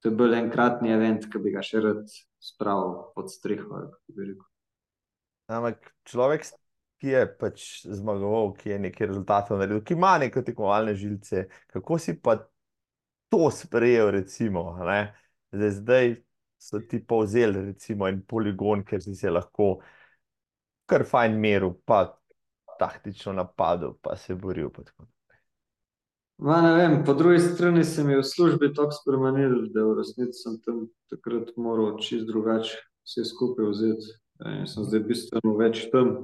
to je bolj enkratni event, ki bi ga še rad spravil pod streho. Ampak človek, ki je pač zmagoval, ki je nekaj rezultatov naredil, ki ima neke tekmovalne žilce, kako si pa to sprejel, recimo? Zdaj, zdaj so ti povzeli, recimo, en poligon, ker si se lahko kar fajn meril, pa taktično napadel, pa se boril. Pa. Ma, ne vem, po drugi strani se mi je v službi tako spremenil, da v resnici sem tam takrat moral čisto drugače vse skupaj vzeti. In sem zdaj bistveno več tam.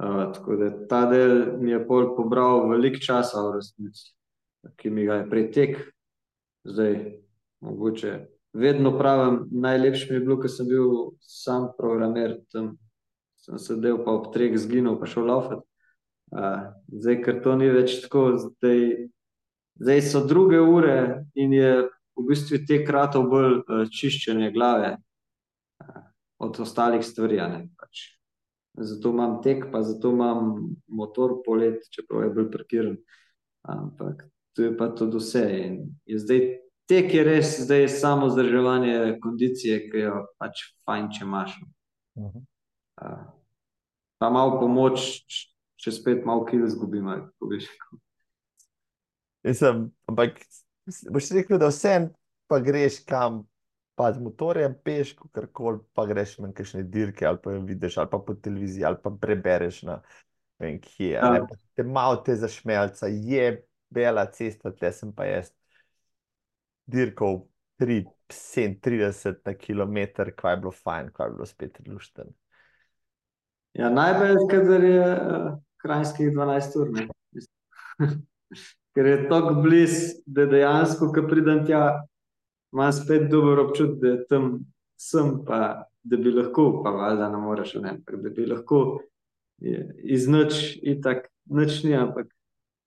Uh, tako da ta del mi je pol pobral veliko časa v resnici, ki mi ga je pretek. Zdaj, mogoče vedno pravim, najlepši mi je bilo, ko sem bil sam programer, tam sem sedel pa ob treh zginil, pa šel laufati. Uh, zdaj, ker to ni več tako, zdaj, zdaj so druge ure in je v bistvu te kratov bolj uh, čiščenje glave uh, od ostalih stvari. Pač. Zato imam tek, pa zato imam motor polet, čeprav je bolj parkiran. Ampak to je pa tudi vse. In je zdaj tek je res zdaj samo zdrževanje kondicije, ki jo pač fajn, če imaš. Uh -huh. uh, pa malo pomoč, če spet malo kil izgubim. Mislim, ampak boš rekel, da vse pa greš kam, pa z motorjem, peš, kar koli, pa greš na kakšne dirke, ali pa vidiš, ali pa po televiziji, ali pa prebereš na vem, kje. Ja. Te malo te zašmelca, je bela cesta, te sem pa jaz dirkal 37 na kilometr, kaj je bilo fajn, kaj je bilo spet lušten. Ja, najbolj, ker je uh, krajskih 12 ur. ker je tako blizu, da dejansko, ko pridem tja, imam spet dober občutek, da tam sem, pa da bi lahko, pa valjda ne moreš, ne, da bi lahko iz noč in tako noč ni, ampak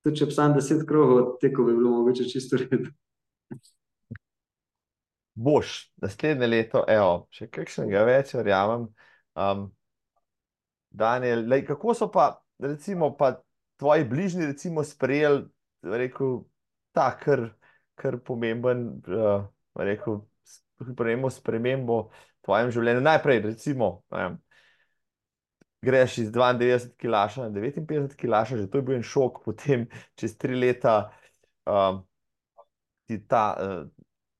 tudi če bi sam deset krogov tekel, bi bilo mogoče čisto redo. Boš naslednje leto, evo, še kakšnega več, verjamem. Um, Daniel, lej, kako so pa, recimo, pa tvoji bližnji, recimo, sprejeli, ta kar, kar pomemben, uh, rekel, sprejemo spremembo v tvojem življenju. Najprej, recimo, um, greš iz 92 kilaša na 59 kilaša, že to je bil en šok, potem čez tri leta um, ti ta. Uh,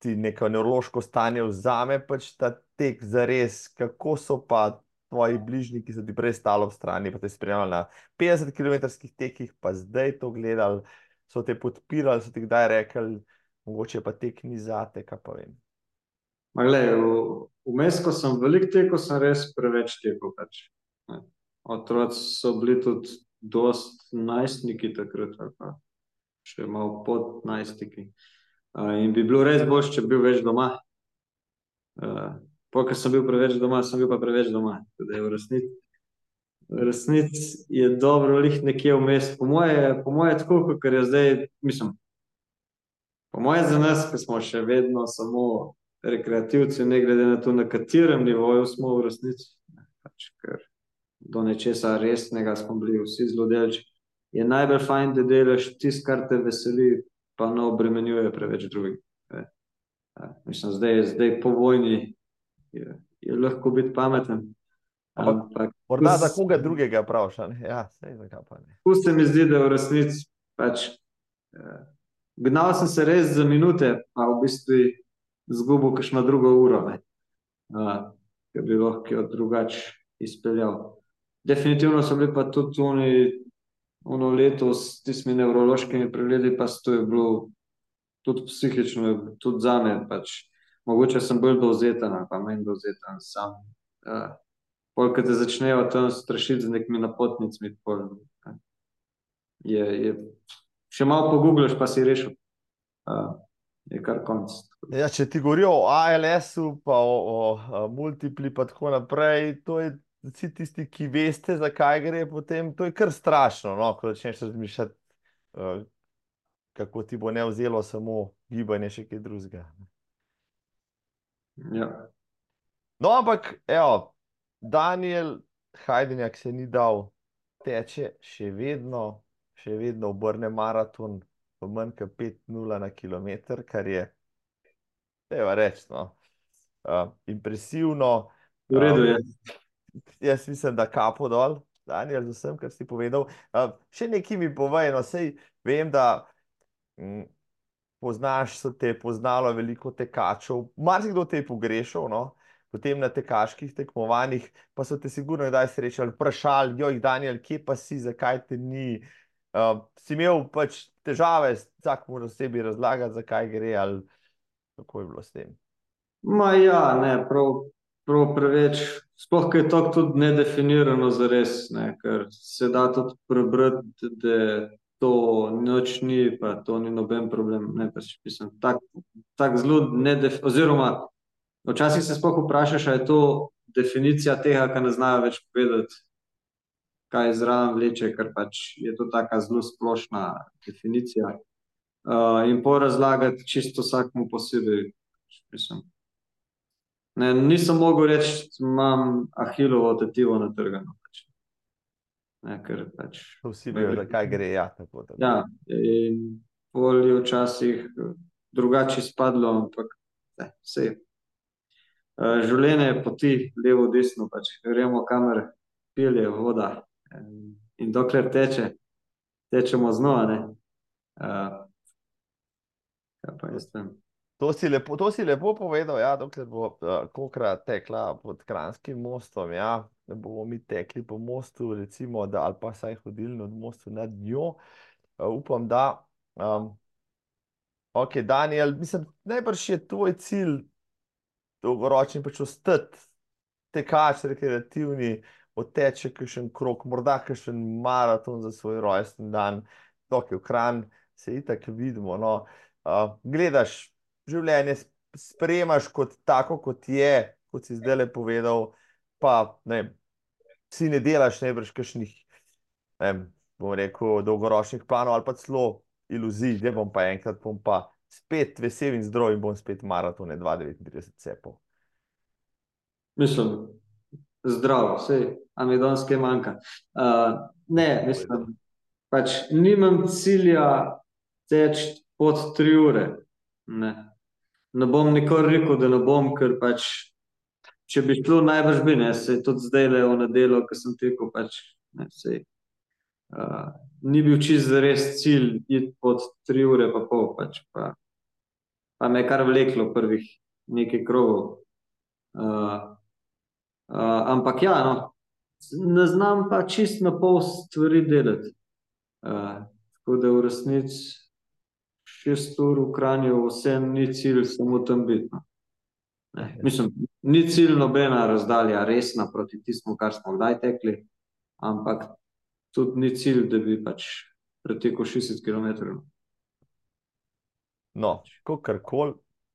Ti neko nevrološko stanje vzame, pač ta tek za res, kako so pa tvoji bližnji, ki so ti prej stali ob strani, pa te spremljali na 50 km tekih, pa zdaj to gledali, so te podpirali, so ti kdaj rekli, mogoče pa tek ni za te, kaj pa vem. Vmes, ko sem velik tekel, sem res preveč tekel. Pač. Otroci so bili tudi dost najstniki takrat, pa še malo pod najstniki. In bi bilo res boš, če bi bil več doma. Ker sem bil preveč doma, sem bil pa preveč doma. Je v resnici, v resnici je dobro, je nekje vmes. Po moje, po moje je tako, kot je zdaj. Mislim, po moje za nas, ki smo še vedno samo rekreativci, ne glede na to, na katerem nivoju smo v resnici. Pač, ker do nečesa resnega smo bili vsi zelo delči. Je najbolj fajn, da delaš tisto, kar te veseli, pa ne obremenjuje preveč drugih. Mislim, zdaj, zdaj po vojni je, je lahko biti pameten. Ampak, morda za koga drugega vprašanje. Ja, se mi zdi, da je v resnici. Pač, eh, gnal sem se res za minute, pa v bistvu izgubil kakšno drugo uro, ki bi lahko drugače izpeljal. Definitivno so bili pa tudi oni, ono leto s tistimi nevrološkimi pregledi, pa to je bilo tudi psihično, tudi za me. Pač, mogoče sem bolj dovzeten, pa manj dovzeten sam. Uh, Polk te začnejo tam strašiti z nekimi napotnicami. Pol, je, je, še malo pogubljš, pa si rešil. Uh, je kar konc. Ja, če ti govorijo o ALS-u, pa o, o, o multipli, pa tako naprej, to je. Vsi tisti, ki veste, zakaj gre, potem to je kar strašno. No? Ko začneš razmišljati, uh, kako ti bo ne vzelo samo gibanje, še kaj drugega. Ja. No, ampak, evo, Daniel Hajdenjak se ni dal, teče še vedno, še vedno obrne maraton v manj kot 5-0 na kilometr, kar je, treba reči, no, uh, impresivno. V redu je. Uh, jaz mislim, da kapo dol, Daniel, z vsem, kar si povedal. Uh, še nekaj mi povej, no, sej vem, da. Mm, poznaš, so te poznalo veliko tekačev, marsikdo te je pogrešal, no? potem na tekaških tekmovanjih, pa so te sigurno kdaj srečali, vprašali, joj, Daniel, kje pa si, zakaj te ni. Uh, si imel pač težave, vsak mora sebi razlagati, zakaj gre ali kako je bilo s tem. Ma ja, ne, prav prav preveč, sploh je to tudi nedefinirano za res, ne, ker se da tudi prebrati, da to noč ni, pa to ni noben problem. Ne, pač, mislim, tak, tak zelo nedefinirano, oziroma včasih se sploh vprašaš, ali je to definicija tega, kar ne znajo več povedati, kaj zraven vleče, ker pač je to taka zelo splošna definicija. Uh, in po razlagati čisto vsakmu posebej, mislim, Ne, nisem mogel reči, da imam ahilovo tetivo natrgano. Pač. Ne, ker pač. Vsi vejo, da kaj gre. Ja, tako, tako. ja in pol je včasih drugače spadlo, ampak ne, vse. Življenje je poti, levo, desno, pač gremo kamer, pilje, voda. In dokler teče, tečemo znova. Uh. To si lepo, to si lepo povedal, ja, dokler bo uh, kokra tekla pod Kranskim mostom, ja, da bomo mi tekli po mostu, recimo, da, ali pa saj hodili nad mostu nad njo. Uh, upam, da. Um, ok, Daniel, mislim, najbrž je tvoj cilj dolgoročni pač ostati tekač, rekreativni, oteče kakšen krok, morda kakšen maraton za svoj rojsten dan, dok je v kran, se itak vidimo, no. Uh, gledaš življenje sprejemaš kot tako, kot je, kot si zdaj le povedal, pa ne, si ne delaš najbrž kakšnih, ne bom rekel, dolgoročnih planov ali pa celo iluzij, da bom pa enkrat, bom pa spet vesel in zdrav in bom spet maratone 2,39 cepov. Mislim, zdrav, vse, a mi danes kaj manjka. Uh, ne, mislim, pač nimam cilja teči pod tri ure. Ne ne bom nikoli rekel, da ne bom, ker pač, če bi šlo, najbrž bi, ne, se tudi zdaj le v nedelo, ko sem tekel, pač, ne, sej, uh, ni bil čist res cilj iti pod tri ure pa pol, pač, pa, pa me je kar vleklo prvih nekaj krogov. Uh, uh, ampak ja, no, ne znam pa čist na pol stvari delati. Uh, tako da v resnici šest ur v Kranju, vse ni cilj, samo tam biti. No. Mislim, ni cilj nobena razdalja, resna proti tistemu, kar smo kdaj tekli, ampak tudi ni cilj, da bi pač pretekel 60 km. No, kako koli.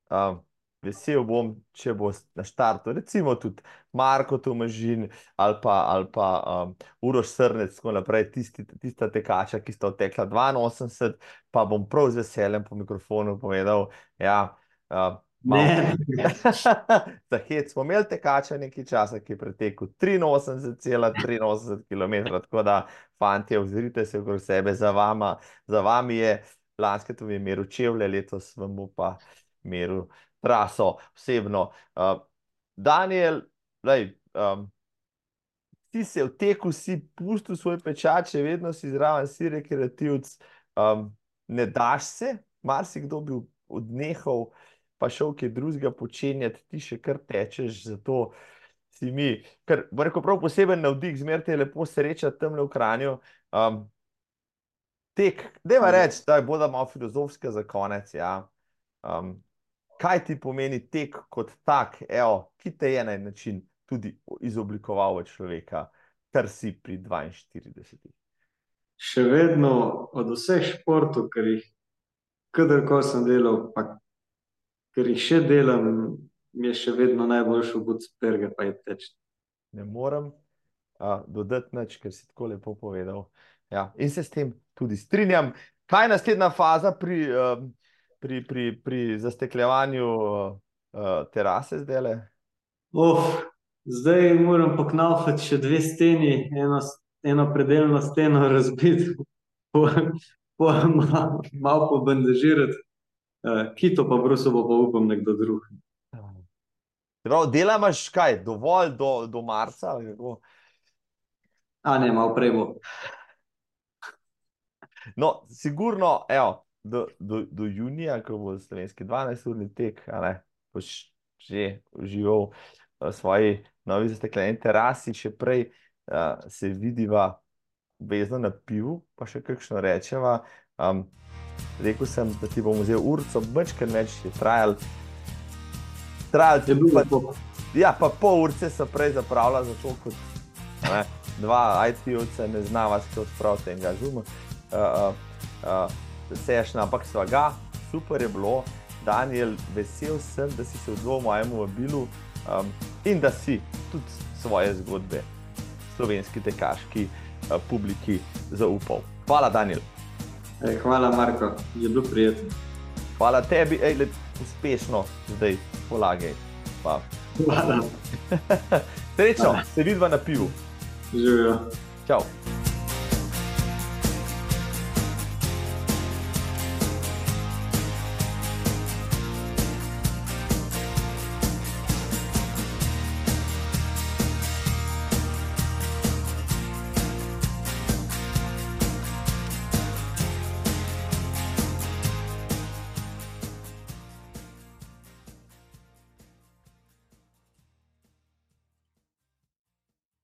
Um, vesel bom, če bo na štartu, recimo tudi Marko Tomažin ali pa, ali pa um, Uroš Srnec, tako naprej, tisti, tista tekača, ki sta odtekla 82, pa bom prav z veseljem po mikrofonu povedal, ja, uh, Ne. Za hec smo imeli tekača nekaj časa, ki je pretekel 83,83 km, tako da, fanti, ozrite se okrog sebe, za, vama, za vami je lanske to je meril čevlje, letos vam bo pa meril traso, osebno. Uh, Daniel, lej, um, ti se v teku, si pustil svoj pečat, še vedno si zraven, si rekreativc, um, ne daš se, marsikdo bi odnehal, pa šel kaj drugega počenjati, ti še kar tečeš, zato si mi, ker bo rekel prav poseben navdih, zmer te je lepo srečati tam v Kranju. Um, tek, deva reči, da je bodo malo filozofske za konec, ja. Um, kaj ti pomeni tek kot tak, evo, ki te je na en način tudi izoblikoval v človeka, kar si pri 42. Še vedno od vseh športov, ker jih kadarkoli sem delal, pa ker jih še delam, mi je še vedno najboljši obud sperge, pa je teč. Ne morem uh, dodati nič, ker si tako lepo povedal. Ja, in se s tem tudi strinjam. Kaj je naslednja faza pri uh, pri, pri, pri zastekljevanju uh, terase zdaj? Uf, zdaj moram poknavati še dve steni, eno, eno predeljno steno razbiti, malo mal pobandežirati, uh, kito pa bruso bo pa upam nekdo drug. Prav, delamaš kaj, dovolj do, do marca? A ne, malo prej bo. No, sigurno, evo, do, do, do junija, ko bo slovenski 12-urni tek, ne, boš že užival v svoji novi zastekleni terasi, še prej uh, se vidiva vezno na pivu, pa še kakšno rečeva. Um, rekel sem, da ti bom vzel urco, brčkaj več je trajal. Trajal ti bo pa, Ja, pa pol urce so prej zapravila za to, kot ne, dva IT-ovca ne znava se odpraviti in ga žuma. Uh, uh, uh, Sešna, ampak sva ga, super je bilo. Daniel, vesel sem, da si se odzval mojemu vabilu um, in da si tudi svoje zgodbe slovenski tekaški uh, publiki zaupal. Hvala, Daniel. Ej, hvala, Marko, je bilo prijetno. Hvala tebi, ej, le, uspešno zdaj polagaj. Pa. Hvala. Srečno, se vidva na pivu. Živijo. Čau.